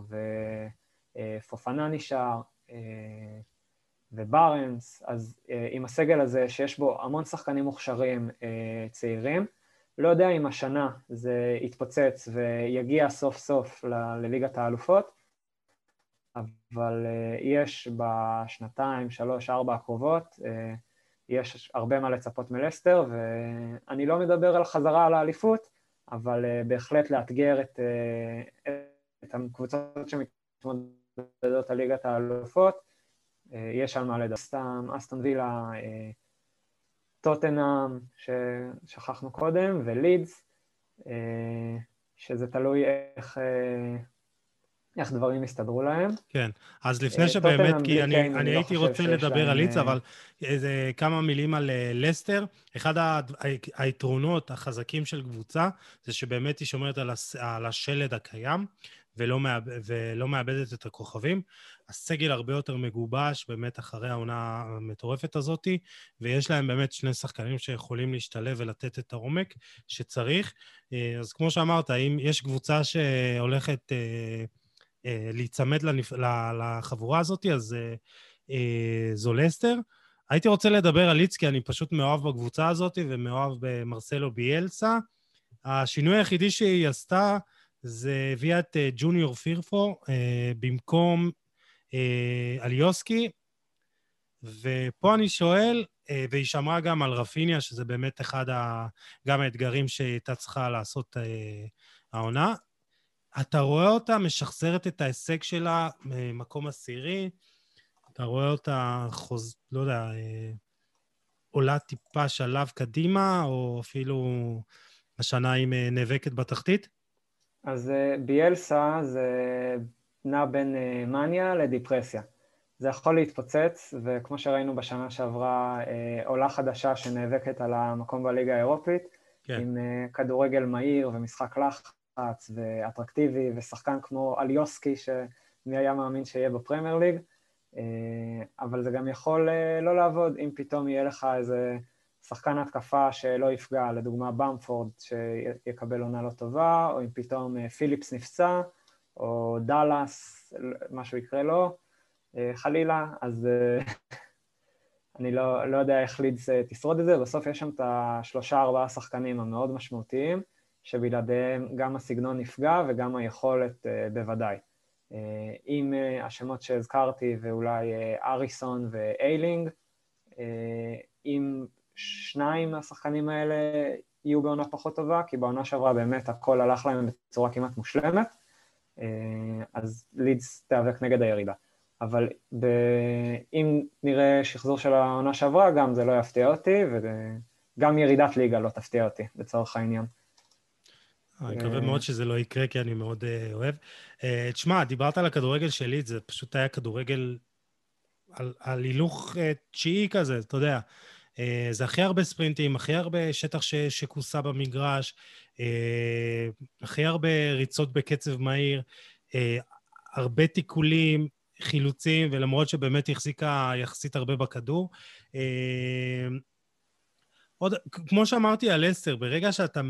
ופופנה נשאר, אה, וברנס, אז אה, עם הסגל הזה שיש בו המון שחקנים מוכשרים צעירים, לא יודע אם השנה זה יתפוצץ ויגיע סוף סוף לליגת האלופות, אבל יש בשנתיים, שלוש, ארבע הקרובות, יש הרבה מה לצפות מלסטר, ואני לא מדבר על חזרה על האליפות, אבל uh, בהחלט לאתגר את, uh, את הקבוצות שמתמודדות על ליגת האלופות. Uh, יש על מה לדבר. סתם, אסטון וילה, טוטנאם, ששכחנו קודם, ולידס, שזה תלוי איך... איך דברים יסתדרו להם. כן, אז לפני שבאמת, כי אני, אני, אני לא הייתי רוצה לדבר על ליץ, אבל איזה כמה מילים על לסטר. אחד היתרונות החזקים של קבוצה זה שבאמת היא שומרת על, הס, על השלד הקיים ולא, מאבד, ולא מאבדת את הכוכבים. הסגל הרבה יותר מגובש באמת אחרי העונה המטורפת הזאתי, ויש להם באמת שני שחקנים שיכולים להשתלב ולתת את העומק שצריך. אז כמו שאמרת, אם יש קבוצה שהולכת... אה, להיצמד לחבורה הזאת, אז אה, זו לסטר. הייתי רוצה לדבר על ליץ, כי אני פשוט מאוהב בקבוצה הזאת ומאוהב במרסלו ביאלסה. השינוי היחידי שהיא עשתה זה הביאה את אה, ג'וניור פירפו במקום אליוסקי, ופה אני שואל, והיא שמרה גם על רפיניה, שזה באמת אחד ה... גם האתגרים שהייתה צריכה לעשות העונה. אתה רואה אותה משחזרת את ההישג שלה ממקום עשירי, אתה רואה אותה חוז... לא יודע, אה, עולה טיפה שלב קדימה, או אפילו השנה היא אה, נאבקת בתחתית? אז אה, ביאלסה זה נע בין מניה לדיפרסיה. זה יכול להתפוצץ, וכמו שראינו בשנה שעברה, עולה חדשה שנאבקת על המקום בליגה האירופית, כן. עם כדורגל מהיר ומשחק לחץ לחץ ואטרקטיבי, ושחקן כמו אליוסקי, שמי היה מאמין שיהיה בפרמייר ליג, אה, אבל זה גם יכול אה, לא לעבוד אם פתאום יהיה לך איזה שחקן התקפה שלא יפגע, לדוגמה במפורד שיקבל עונה לא טובה, או אם פתאום אה, פיליפס נפצע, או דאלאס, משהו יקרה לו, חלילה, אז אני לא, לא יודע איך לידס תשרוד את זה, בסוף יש שם את השלושה ארבעה שחקנים המאוד משמעותיים, שבלעדיהם גם הסגנון נפגע וגם היכולת uh, בוודאי. עם השמות שהזכרתי ואולי אריסון ואיילינג, אם שניים מהשחקנים האלה יהיו בעונה פחות טובה, כי בעונה שעברה באמת הכל הלך להם בצורה כמעט מושלמת, אז לידס תיאבק נגד הירידה. אבל ב... אם נראה שחזור של העונה שעברה, גם זה לא יפתיע אותי, וגם ירידת ליגה לא תפתיע אותי, לצורך העניין. אני מקווה מאוד שזה לא יקרה, כי אני מאוד אוהב. תשמע, דיברת על הכדורגל שלי, זה פשוט היה כדורגל על, על הילוך תשיעי כזה, אתה יודע. זה הכי הרבה ספרינטים, הכי הרבה שטח ש, שכוסה במגרש, הכי הרבה ריצות בקצב מהיר, הרבה תיקולים, חילוצים, ולמרות שבאמת החזיקה יחסית הרבה בכדור. עוד, כמו שאמרתי על עשר, ברגע שאתה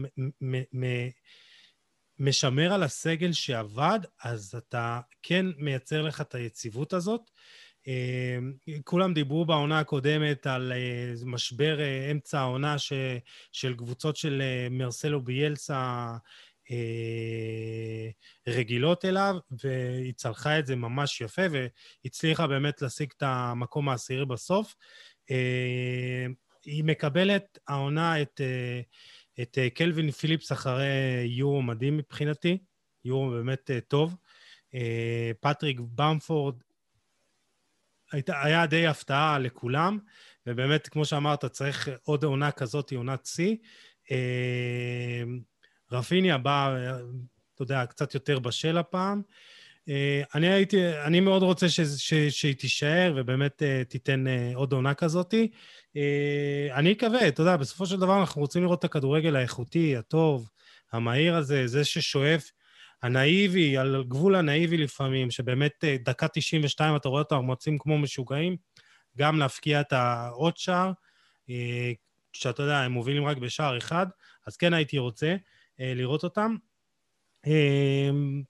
משמר על הסגל שעבד, אז אתה כן מייצר לך את היציבות הזאת. כולם דיברו בעונה הקודמת על משבר אמצע העונה ש, של קבוצות של מרסלו ביאלסה רגילות אליו, והיא צלחה את זה ממש יפה, והצליחה באמת להשיג את המקום העשירי בסוף. היא מקבלת העונה את, את קלווין פיליפס אחרי יורו מדהים מבחינתי, יורו באמת טוב. פטריק במפורד הייתה, היה די הפתעה לכולם, ובאמת, כמו שאמרת, צריך עוד עונה כזאת, עונת שיא. רפיניה בא, אתה יודע, קצת יותר בשל הפעם. אני הייתי, אני מאוד רוצה ש, שהיא תישאר ובאמת תיתן עוד עונה כזאתי. אני אקווה, אתה יודע, בסופו של דבר אנחנו רוצים לראות את הכדורגל האיכותי, הטוב, המהיר הזה, זה ששואף, הנאיבי, על גבול הנאיבי לפעמים, שבאמת דקה 92 אתה רואה אותם מוצאים כמו משוגעים, גם להפקיע את העוד שער, שאתה יודע, הם מובילים רק בשער אחד, אז כן הייתי רוצה. לראות אותם.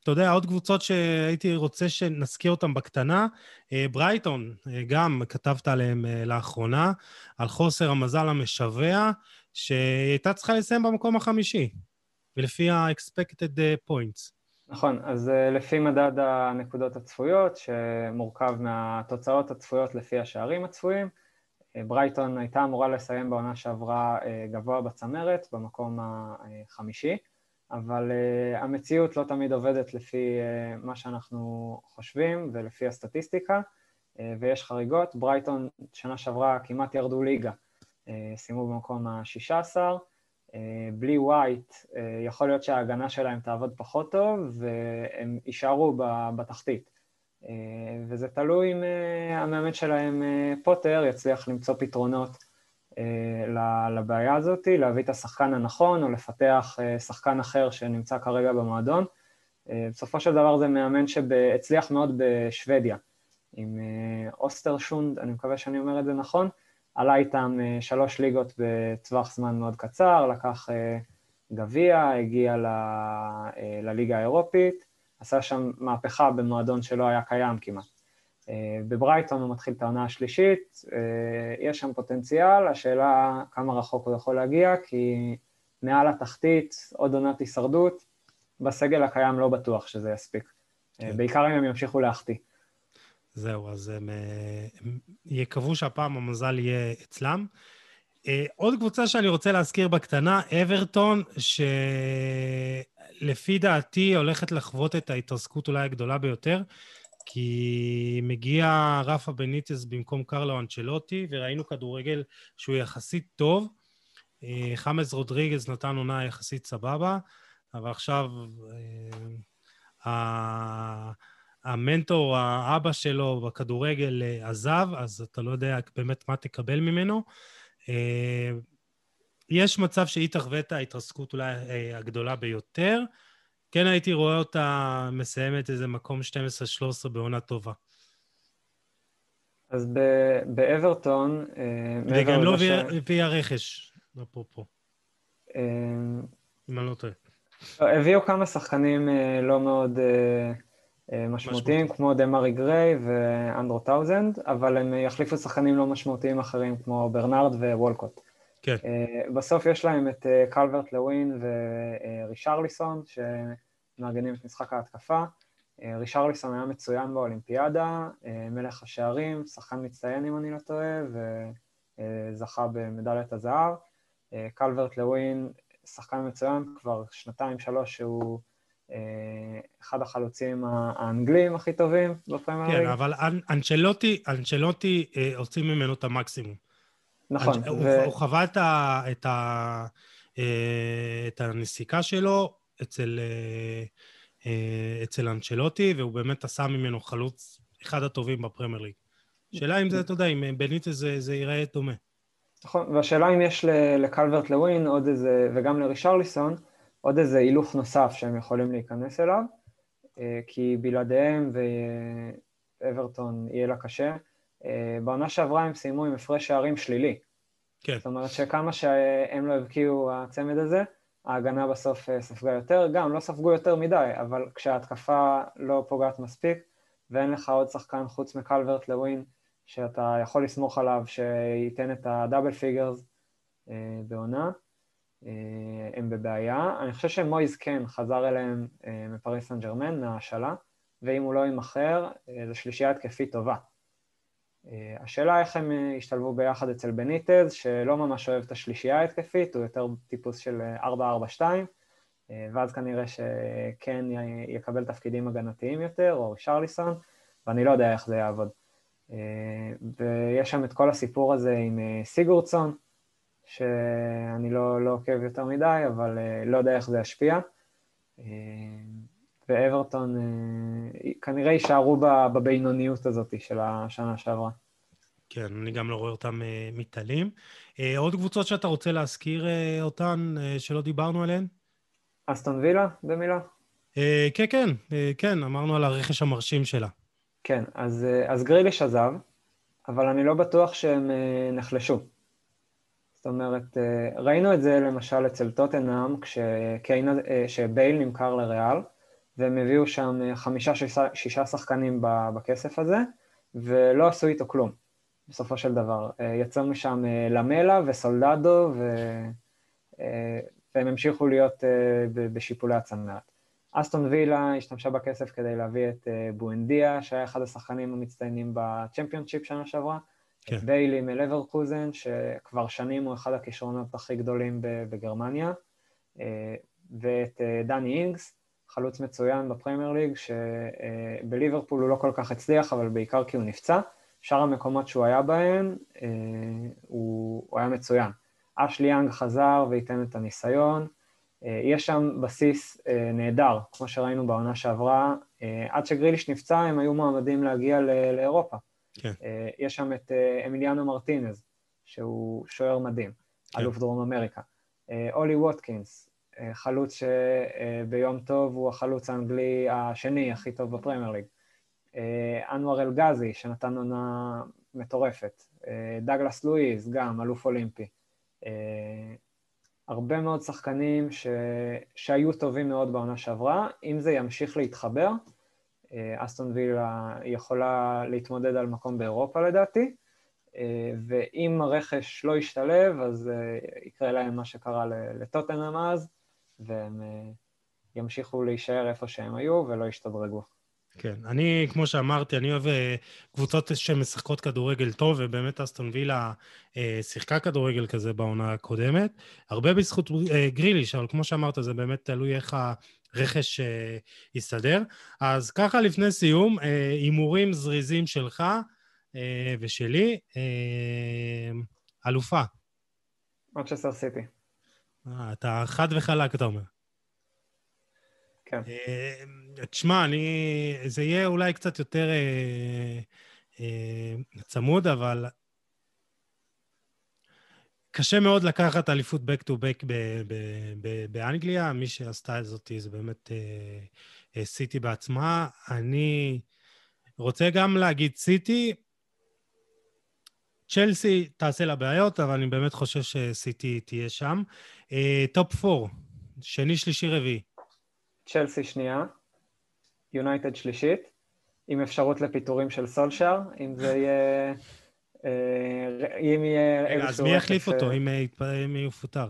אתה יודע, עוד קבוצות שהייתי רוצה שנזכיר אותן בקטנה, ברייטון, גם כתבת עליהם לאחרונה, על חוסר המזל המשווע, שהייתה צריכה לסיים במקום החמישי, ולפי ה-expected points. נכון, אז לפי מדד הנקודות הצפויות, שמורכב מהתוצאות הצפויות לפי השערים הצפויים, ברייטון הייתה אמורה לסיים בעונה שעברה גבוה בצמרת, במקום החמישי, אבל המציאות לא תמיד עובדת לפי מה שאנחנו חושבים ולפי הסטטיסטיקה, ויש חריגות. ברייטון שנה שעברה כמעט ירדו ליגה, סיימו במקום ה-16, בלי ווייט יכול להיות שההגנה שלהם תעבוד פחות טוב והם יישארו בתחתית. וזה תלוי אם המאמן שלהם, פוטר, יצליח למצוא פתרונות לבעיה הזאת, להביא את השחקן הנכון או לפתח שחקן אחר שנמצא כרגע במועדון. בסופו של דבר זה מאמן שהצליח מאוד בשוודיה, עם אוסטרשונד, אני מקווה שאני אומר את זה נכון, עלה איתם שלוש ליגות בטווח זמן מאוד קצר, לקח גביע, הגיע לליגה האירופית, עשה שם מהפכה במועדון שלא היה קיים כמעט. בברייטון הוא מתחיל את העונה השלישית, יש שם פוטנציאל, השאלה כמה רחוק הוא יכול להגיע, כי מעל התחתית, עוד עונת הישרדות, בסגל הקיים לא בטוח שזה יספיק. כן. בעיקר אם הם ימשיכו להחטיא. זהו, אז הם, הם יקוו שהפעם המזל יהיה אצלם. עוד קבוצה שאני רוצה להזכיר בקטנה, אברטון, שלפי דעתי הולכת לחוות את ההתרסקות אולי הגדולה ביותר, כי מגיע רפה בניטס במקום קרלו אנצ'לוטי, וראינו כדורגל שהוא יחסית טוב. חמאס רודריגז נתן עונה יחסית סבבה, אבל עכשיו המנטור, האבא שלו בכדורגל עזב, אז אתה לא יודע באמת מה תקבל ממנו. יש מצב שהיא תחווה את ההתרסקות אולי הגדולה ביותר. כן הייתי רואה אותה מסיימת איזה מקום 12-13 בעונה טובה. אז באברטון... וגם לא הביא הרכש, אפרופו. אם אני לא טועה. הביאו כמה שחקנים לא מאוד משמעותיים, כמו דמראי גריי ואנדרוס טאונסנד, אבל הם יחליפו שחקנים לא משמעותיים אחרים, כמו ברנארד ווולקוט. כן. בסוף יש להם את קלברט לווין ורישרליסון, שמארגנים את משחק ההתקפה. רישרליסון היה מצוין באולימפיאדה, מלך השערים, שחקן מצטיין אם אני לא טועה, וזכה במדליית הזהב. קלברט לווין, שחקן מצוין, כבר שנתיים, שלוש שהוא אחד החלוצים האנגלים הכי טובים בפרמייר כן, אבל אנצ'לוטי, אנצ'לוטי הוציא ממנו את המקסימום. נכון. אנ... ו... הוא חווה את, ה... את, ה... את הנסיקה שלו אצל, אצל אנצ'לוטי, והוא באמת עשה ממנו חלוץ אחד הטובים בפרמייר ליג. שאלה אם זה, אתה יודע, אם בניטס זה, זה ייראה דומה. נכון, והשאלה אם יש לקלברט לווין עוד איזה, וגם לרישרליסון, עוד איזה הילוך נוסף שהם יכולים להיכנס אליו, אה, כי בלעדיהם ואברטון יהיה לה קשה. אה, בעונה שעברה הם סיימו עם הפרש שערים שלילי. כן. זאת אומרת שכמה שהם לא הבקיעו הצמד הזה, ההגנה בסוף אה, ספגה יותר, גם לא ספגו יותר מדי, אבל כשההתקפה לא פוגעת מספיק, ואין לך עוד שחקן חוץ מקלוורט לווין, שאתה יכול לסמוך עליו שייתן את ה double figures בעונה, אה, הם בבעיה. אני חושב שמויז חזר אליהם אה, מפריז סן ז'רמן, מההשאלה, ואם הוא לא יימכר, אה, זו שלישייה התקפית טובה. השאלה איך הם השתלבו ביחד אצל בניטז, שלא ממש אוהב את השלישייה ההתקפית, הוא יותר טיפוס של 4-4-2, ואז כנראה שכן יקבל תפקידים הגנתיים יותר, או שרליסון, ואני לא יודע איך זה יעבוד. ויש שם את כל הסיפור הזה עם סיגורדסון, שאני לא, לא עוקב יותר מדי, אבל לא יודע איך זה ישפיע. ואברטון uh, כנראה יישארו בבינוניות הזאת של השנה שעברה. כן, אני גם לא רואה אותם uh, מתעלים. Uh, עוד קבוצות שאתה רוצה להזכיר אותן, שלא דיברנו עליהן? אסטון וילה, במילה? כן, כן, כן, אמרנו על הרכש המרשים שלה. כן, אז, אז גריליש עזב, אבל אני לא בטוח שהם נחלשו. זאת אומרת, אה, ראינו את זה למשל אצל טוטנאם, כשבייל אה, נמכר לריאל, והם הביאו שם אה, חמישה, שישה, שישה שחקנים בכסף הזה, ולא עשו איתו כלום, בסופו של דבר. יצאו משם למלה וסולדדו, ו... והם המשיכו להיות בשיפולי הצנעת. אסטון וילה השתמשה בכסף כדי להביא את בואנדיה, שהיה אחד השחקנים המצטיינים בצ'מפיונצ'יפ שנה שעברה, כן. ביילי מלברקוזן, שכבר שנים הוא אחד הכישרונות הכי גדולים בגרמניה, אה, ואת אה, דני אינגס, חלוץ מצוין בפרמייר ליג, שבליברפול הוא לא כל כך הצליח, אבל בעיקר כי הוא נפצע. שאר המקומות שהוא היה בהם, אה, הוא, הוא היה מצוין. אשלי יאנג חזר וייתן את הניסיון. יש שם בסיס נהדר, כמו שראינו בעונה שעברה. עד שגריליש נפצע, הם היו מועמדים להגיע לאירופה. כן. אה, יש שם את אה, אמיליאנו מרטינז, שהוא שוער מדהים, כן. אלוף דרום אמריקה. אה, אולי ווטקינס, חלוץ שביום טוב הוא החלוץ האנגלי השני הכי טוב בפרמייר ליג. אנואר אלגזי, שנתן עונה מטורפת. דגלס לואיז, גם אלוף אולימפי. הרבה מאוד שחקנים ש... שהיו טובים מאוד בעונה שעברה. אם זה ימשיך להתחבר, אה, אסטון וילה יכולה להתמודד על מקום באירופה לדעתי, אה, ואם הרכש לא ישתלב, אז אה, יקרה להם מה שקרה לטוטנאם אז, והם ימשיכו להישאר איפה שהם היו ולא ישתדרגו. כן, אני, כמו שאמרתי, אני אוהב קבוצות שמשחקות כדורגל טוב, ובאמת אסטון וילה שיחקה כדורגל כזה בעונה הקודמת. הרבה בזכות גריליש, אבל כמו שאמרת, זה באמת תלוי איך רכש אה, יסתדר. אז ככה לפני סיום, אה, הימורים זריזים שלך אה, ושלי, אלופה. מצ'סטר סיטי. אתה חד וחלק, אתה אומר. כן. תשמע, אני... זה יהיה אולי קצת יותר צמוד, אבל קשה מאוד לקחת אליפות back to back באנגליה, מי שעשתה את זאת זה באמת אה, אה, סיטי בעצמה. אני רוצה גם להגיד סיטי, צ'לסי תעשה לה בעיות, אבל אני באמת חושב שסיטי תהיה שם. אה, top 4, שני, שלישי, רביעי. צ'לסי שנייה, יונייטד שלישית, עם אפשרות לפיטורים של סולשאר, אם זה יהיה... אה, אם יהיה איזשהו... אז מי יחליף אותו אם הוא יפוטר?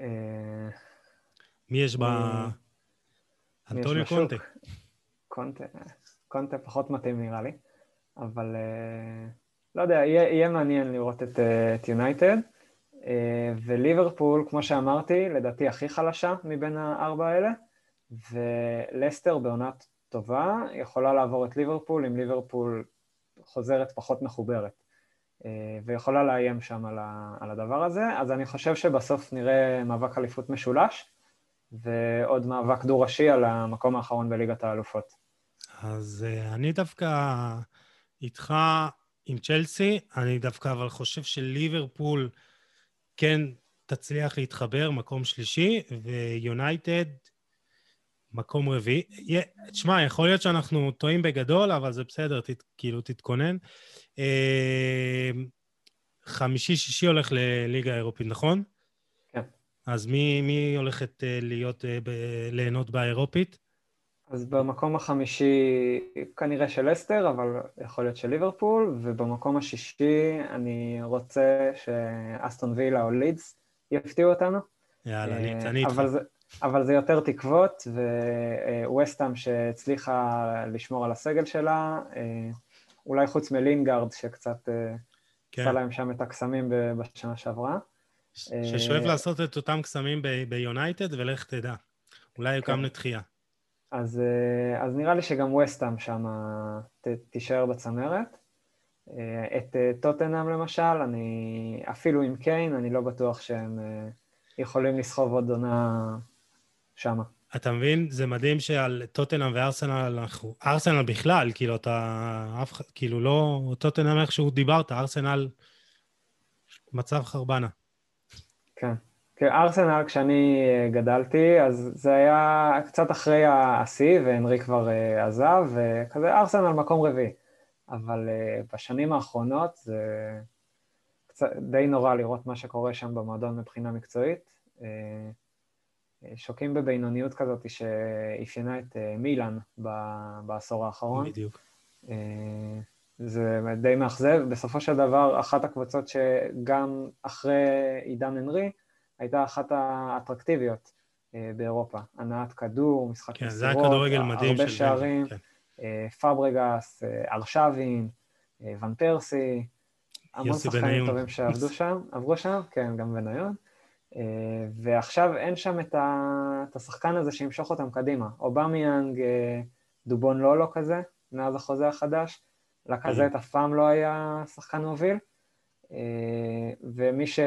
אה, מי יש ב... אנטוניו קונטה. קונטה, קונטה פחות מתאים נראה לי, אבל לא יודע, יהיה, יהיה מעניין לראות את יונייטד. וליברפול, כמו שאמרתי, לדעתי הכי חלשה מבין הארבע האלה, ולסטר בעונת טובה יכולה לעבור את ליברפול אם ליברפול חוזרת פחות מחוברת. אה, ויכולה לאיים שם על, הדבר הזה, אז אני חושב שבסוף נראה מאבק אליפות משולש, ועוד מאבק דו-ראשי על המקום האחרון בליגת האלופות. אז אה, אני דווקא איתך עם צ'לסי, אני דווקא אבל חושב שליברפול כן תצליח להתחבר, מקום שלישי, ויונייטד מקום רביעי. תשמע, יכול להיות שאנחנו טועים בגדול, אבל זה בסדר, תת, כאילו, תתכונן. אה, חמישי-שישי הולך לליגה האירופית, נכון? כן. אז מי, מי הולכת אה, להיות, אה, ליהנות באירופית? אז במקום החמישי כנראה של אסטר, אבל יכול להיות של ליברפול, ובמקום השישי אני רוצה שאסטון וילה או לידס יפתיעו אותנו. יאללה, אני איתך. אבל זה, אבל זה יותר תקוות, וווסטאם שהצליחה לשמור על הסגל שלה, אולי חוץ מלינגארד שקצת אה, כן. עשה להם שם את הקסמים בשנה שעברה. ששואף אה, לעשות את אותם קסמים ביונייטד, ולך תדע. אולי יוקם כן. לתחייה. אז, אה, אז נראה לי שגם וסטאם שם תישאר בצמרת. את טוטנאם למשל, אני, אפילו עם קיין, אני לא בטוח שהם יכולים לסחוב עוד עונה שמה. אתה מבין? זה מדהים שעל טוטנאם וארסנל, אנחנו... ארסנל בכלל, כאילו, אתה... אף כאילו, לא... טוטנאם איכשהו דיברת, ארסנל... מצב חרבנה. כן. ארסנל, כשאני אה, גדלתי, אז זה היה קצת אחרי השיא, והנרי כבר אה, עזב, וכזה ארסנל מקום רביעי. אבל אה, בשנים האחרונות זה קצת, די נורא לראות מה שקורה שם במועדון מבחינה מקצועית. שוקים בבינוניות כזאת שאפיינה את מילאן בעשור האחרון. בדיוק. זה די מאכזב. בסופו של דבר, אחת הקבוצות שגם אחרי עידן הנרי, הייתה אחת האטרקטיביות אה, באירופה. הנעת כדור, משחק כן, מסירות, כן, הרבה שערים, כן. פברגס, ארשבין, ון פרסי, המון שחקנים טובים שעבדו שם, עברו שם, כן, גם בניון. אה, ועכשיו אין שם את, ה, את השחקן הזה שימשוך אותם קדימה. אובמיאנג, אה, דובון לולו כזה, מאז החוזה החדש, לקזט אף פעם לא היה שחקן מוביל, אה, ומי ש,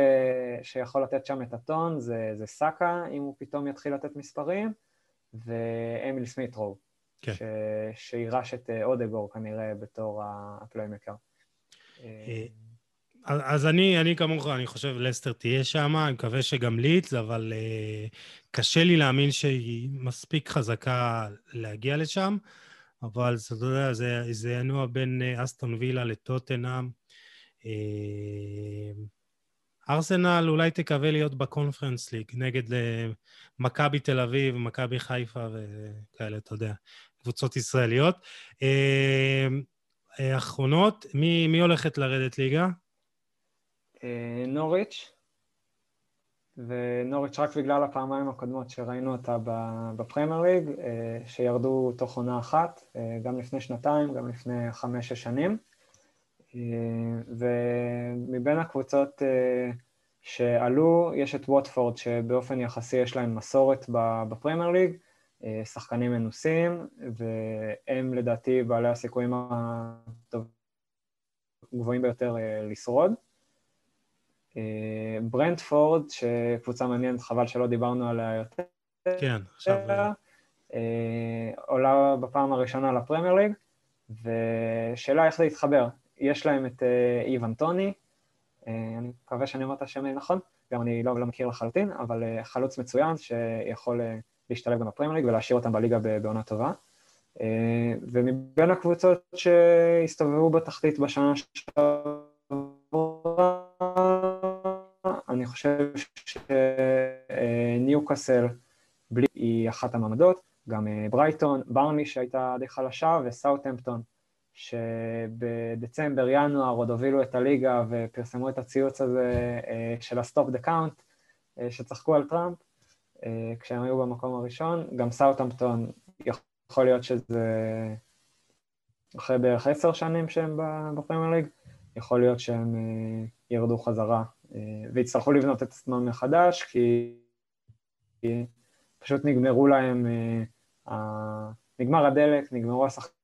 שיכול לתת שם את הטון זה, זה סאקה, אם הוא פתאום יתחיל לתת מספרים, ואמיל סמית' רו, כן. ש, שירש את אודגור כנראה בתור ה playmaker. אז אני, אני כמוך, אני חושב לסטר תהיה שם, אני מקווה שגם לידס, אבל uh, קשה לי להאמין שהיא מספיק חזקה להגיע לשם, אבל אתה יודע, זה, זה ינוע בין אסטון וילה לטוטנאם. Uh, ארסנל אולי תקווה להיות בקונפרנס ליג נגד מכבי תל אביב, מכבי חיפה וכאלה, אתה יודע, קבוצות ישראליות. אחרונות, מי, מי הולכת לרדת ליגה? אה, נוריץ', ונוריץ' רק בגלל הפעמיים הקודמות שראינו אותה בפרמייר ליג, אה, שירדו תוך עונה אחת, אה, גם לפני שנתיים, גם לפני חמש-שש שנים. ומבין הקבוצות שעלו, יש את ווטפורד, שבאופן יחסי יש להם מסורת בפרמייר ליג, שחקנים מנוסים, והם לדעתי בעלי הסיכויים הגבוהים ביותר לשרוד. אה, ברנדפורד, שקבוצה מעניינת, חבל שלא דיברנו עליה יותר. כן, עכשיו... אה, עולה בפעם הראשונה לפרמייר ליג, ושאלה איך זה יתחבר. יש להם את אה, איוון טוני, אני מקווה שאני אומר את השם נכון, גם אני לא, לא מכיר לחלוטין, אבל חלוץ מצוין שיכול להשתלב גם בפרמייר ליג ולהשאיר אותם בליגה בעונה טובה. ומבין הקבוצות שהסתובבו בתחתית בשנה שעברה, אני חושב שניוקאסל בלי היא אחת המעמדות, גם אה, ברייטון, ברני שהייתה די חלשה, וסאוטהמפטון, שבדצמבר, ינואר עוד הובילו את הליגה ופרסמו את הציוץ הזה אה, של ה stop the count, שצחקו על טראמפ, אה, כשהם היו במקום הראשון. גם סאוטהמפטון יכול להיות שזה אחרי בערך עשר שנים שהם בפרמייר ליג, יכול להיות שהם ירדו חזרה ויצטרכו לבנות את עצמם מחדש, כי פשוט נגמרו להם, נגמר הדלק, נגמרו השחקנים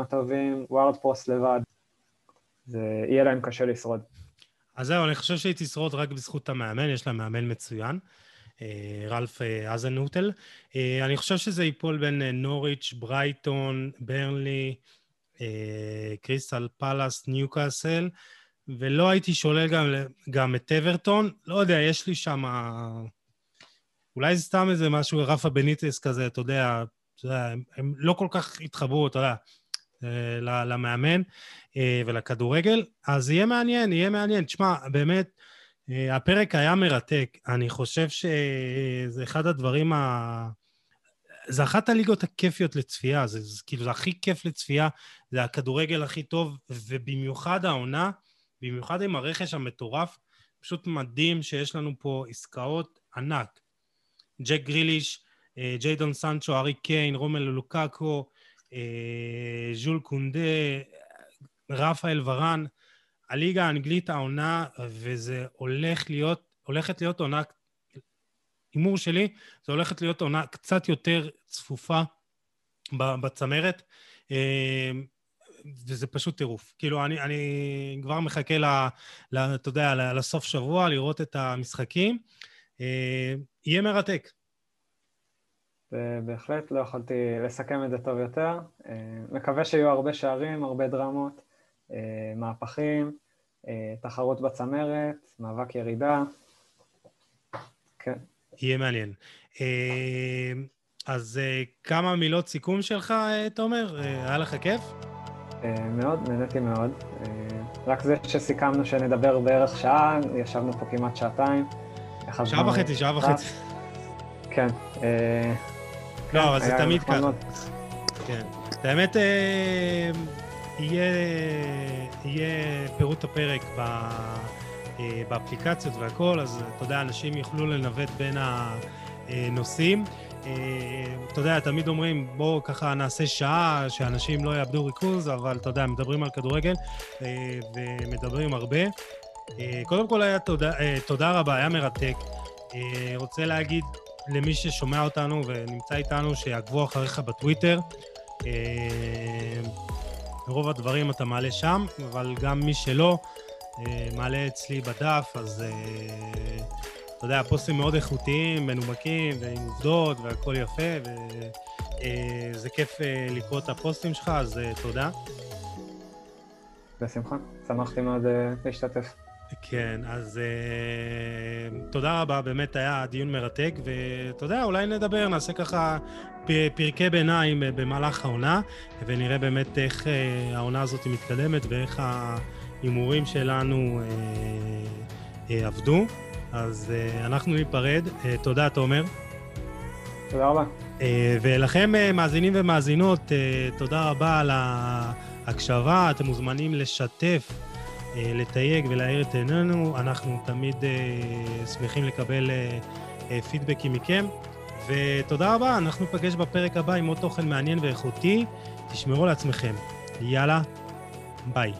הטובים, וורד פראוס לבד, זה יהיה להם קשה לשרוד. אז זהו, אני חושב שהיא תשרוד רק בזכות המאמן, יש לה מאמן מצוין, אה, רלף אה, הזנהוטל. אה, אני חושב שזה ייפול בין נוריץ', ברייטון, ברנלי, קריסטל פלאס, ניוקאסל, ולא הייתי שולל גם, גם את אברטון. לא יודע, יש לי שם... אולי זה סתם איזה משהו, רפה בניטס כזה, אתה יודע, אתה יודע הם, לא כל כך התחברו, אתה יודע, למאמן. אה, ולכדורגל, אז יהיה מעניין, יהיה מעניין. תשמע, באמת, אה, הפרק היה מרתק. אני חושב שזה אחד הדברים ה... זה אחת הליגות הכיפיות לצפייה, זה, זה כאילו, זה הכי כיף לצפייה, זה הכדורגל הכי טוב, ובמיוחד העונה, במיוחד עם הרכש המטורף, פשוט מדהים שיש לנו פה עסקאות ענק. ג'ק גריליש, אה, ג'יידון סנצ'ו, ארי קיין, רומל לוקאקו, ז'ול קונדה, רפאל ורן, הליגה האנגלית העונה, וזה הולך להיות, הולכת להיות עונה, הימור שלי, זה הולכת להיות עונה קצת יותר צפופה בצמרת, אה, וזה פשוט טירוף. כאילו, אני, אני כבר מחכה, אתה יודע, לסוף שבוע, לראות את המשחקים. אה, יהיה מרתק. בהחלט לא יכולתי לסכם את זה טוב יותר. אה, מקווה שיהיו הרבה שערים, הרבה דרמות. אה, מהפכים, אה, תחרות בצמרת, מאבק ירידה. כן. יהיה מעניין. אז כמה מילות סיכום שלך, תומר? היה לך כיף? מאוד, נהניתי מאוד. רק זה שסיכמנו שנדבר בערך שעה, ישבנו פה כמעט שעתיים. שעה וחצי, שעה וחצי. כן. לא, אבל זה תמיד ככה. כן. האמת, יהיה, יהיה פירוט הפרק ב, אה, באפליקציות והכל, אז אתה יודע, אנשים יוכלו לנווט בין הנושאים. אה, אתה יודע, תמיד אומרים, בואו ככה נעשה שעה, שאנשים לא יאבדו ריכוז, אבל אתה יודע, מדברים על כדורגל אה, ומדברים הרבה. קודם כל היה תודה, תודה רבה, היה מרתק. רוצה להגיד למי ששומע אותנו ונמצא איתנו, שיעקבו אחריך בטוויטר. רוב הדברים אתה מעלה שם, אבל גם מי שלא, אה, מעלה אצלי בדף, אז אה, אתה יודע, פוסטים מאוד איכותיים, מנומקים, ועם עובדות, והכל יפה, וזה אה, כיף לקרוא את הפוסטים שלך, אז תודה. בשמחה, שמחתי מאוד להשתתף. כן, אז uh, תודה רבה, באמת היה דיון מרתק, ואתה יודע, אולי נדבר, נעשה ככה פרקי ביניים במהלך העונה, ונראה באמת איך uh, העונה הזאת מתקדמת ואיך ההימורים שלנו uh, uh, עבדו. אז uh, אנחנו ניפרד. Uh, תודה, תומר. תודה רבה. Uh, ולכם, uh, מאזינים ומאזינות, uh, תודה רבה על ההקשבה. אתם מוזמנים לשתף. אה, לתייג ולהאיר את עינינו. אנחנו תמיד אה, שמחים לקבל אה, פידבקים מכם. ותודה רבה, אנחנו נפגש בפרק הבא עם עוד תוכן מעניין ואיכותי. תשמרו על עצמכם. יאללה, ביי.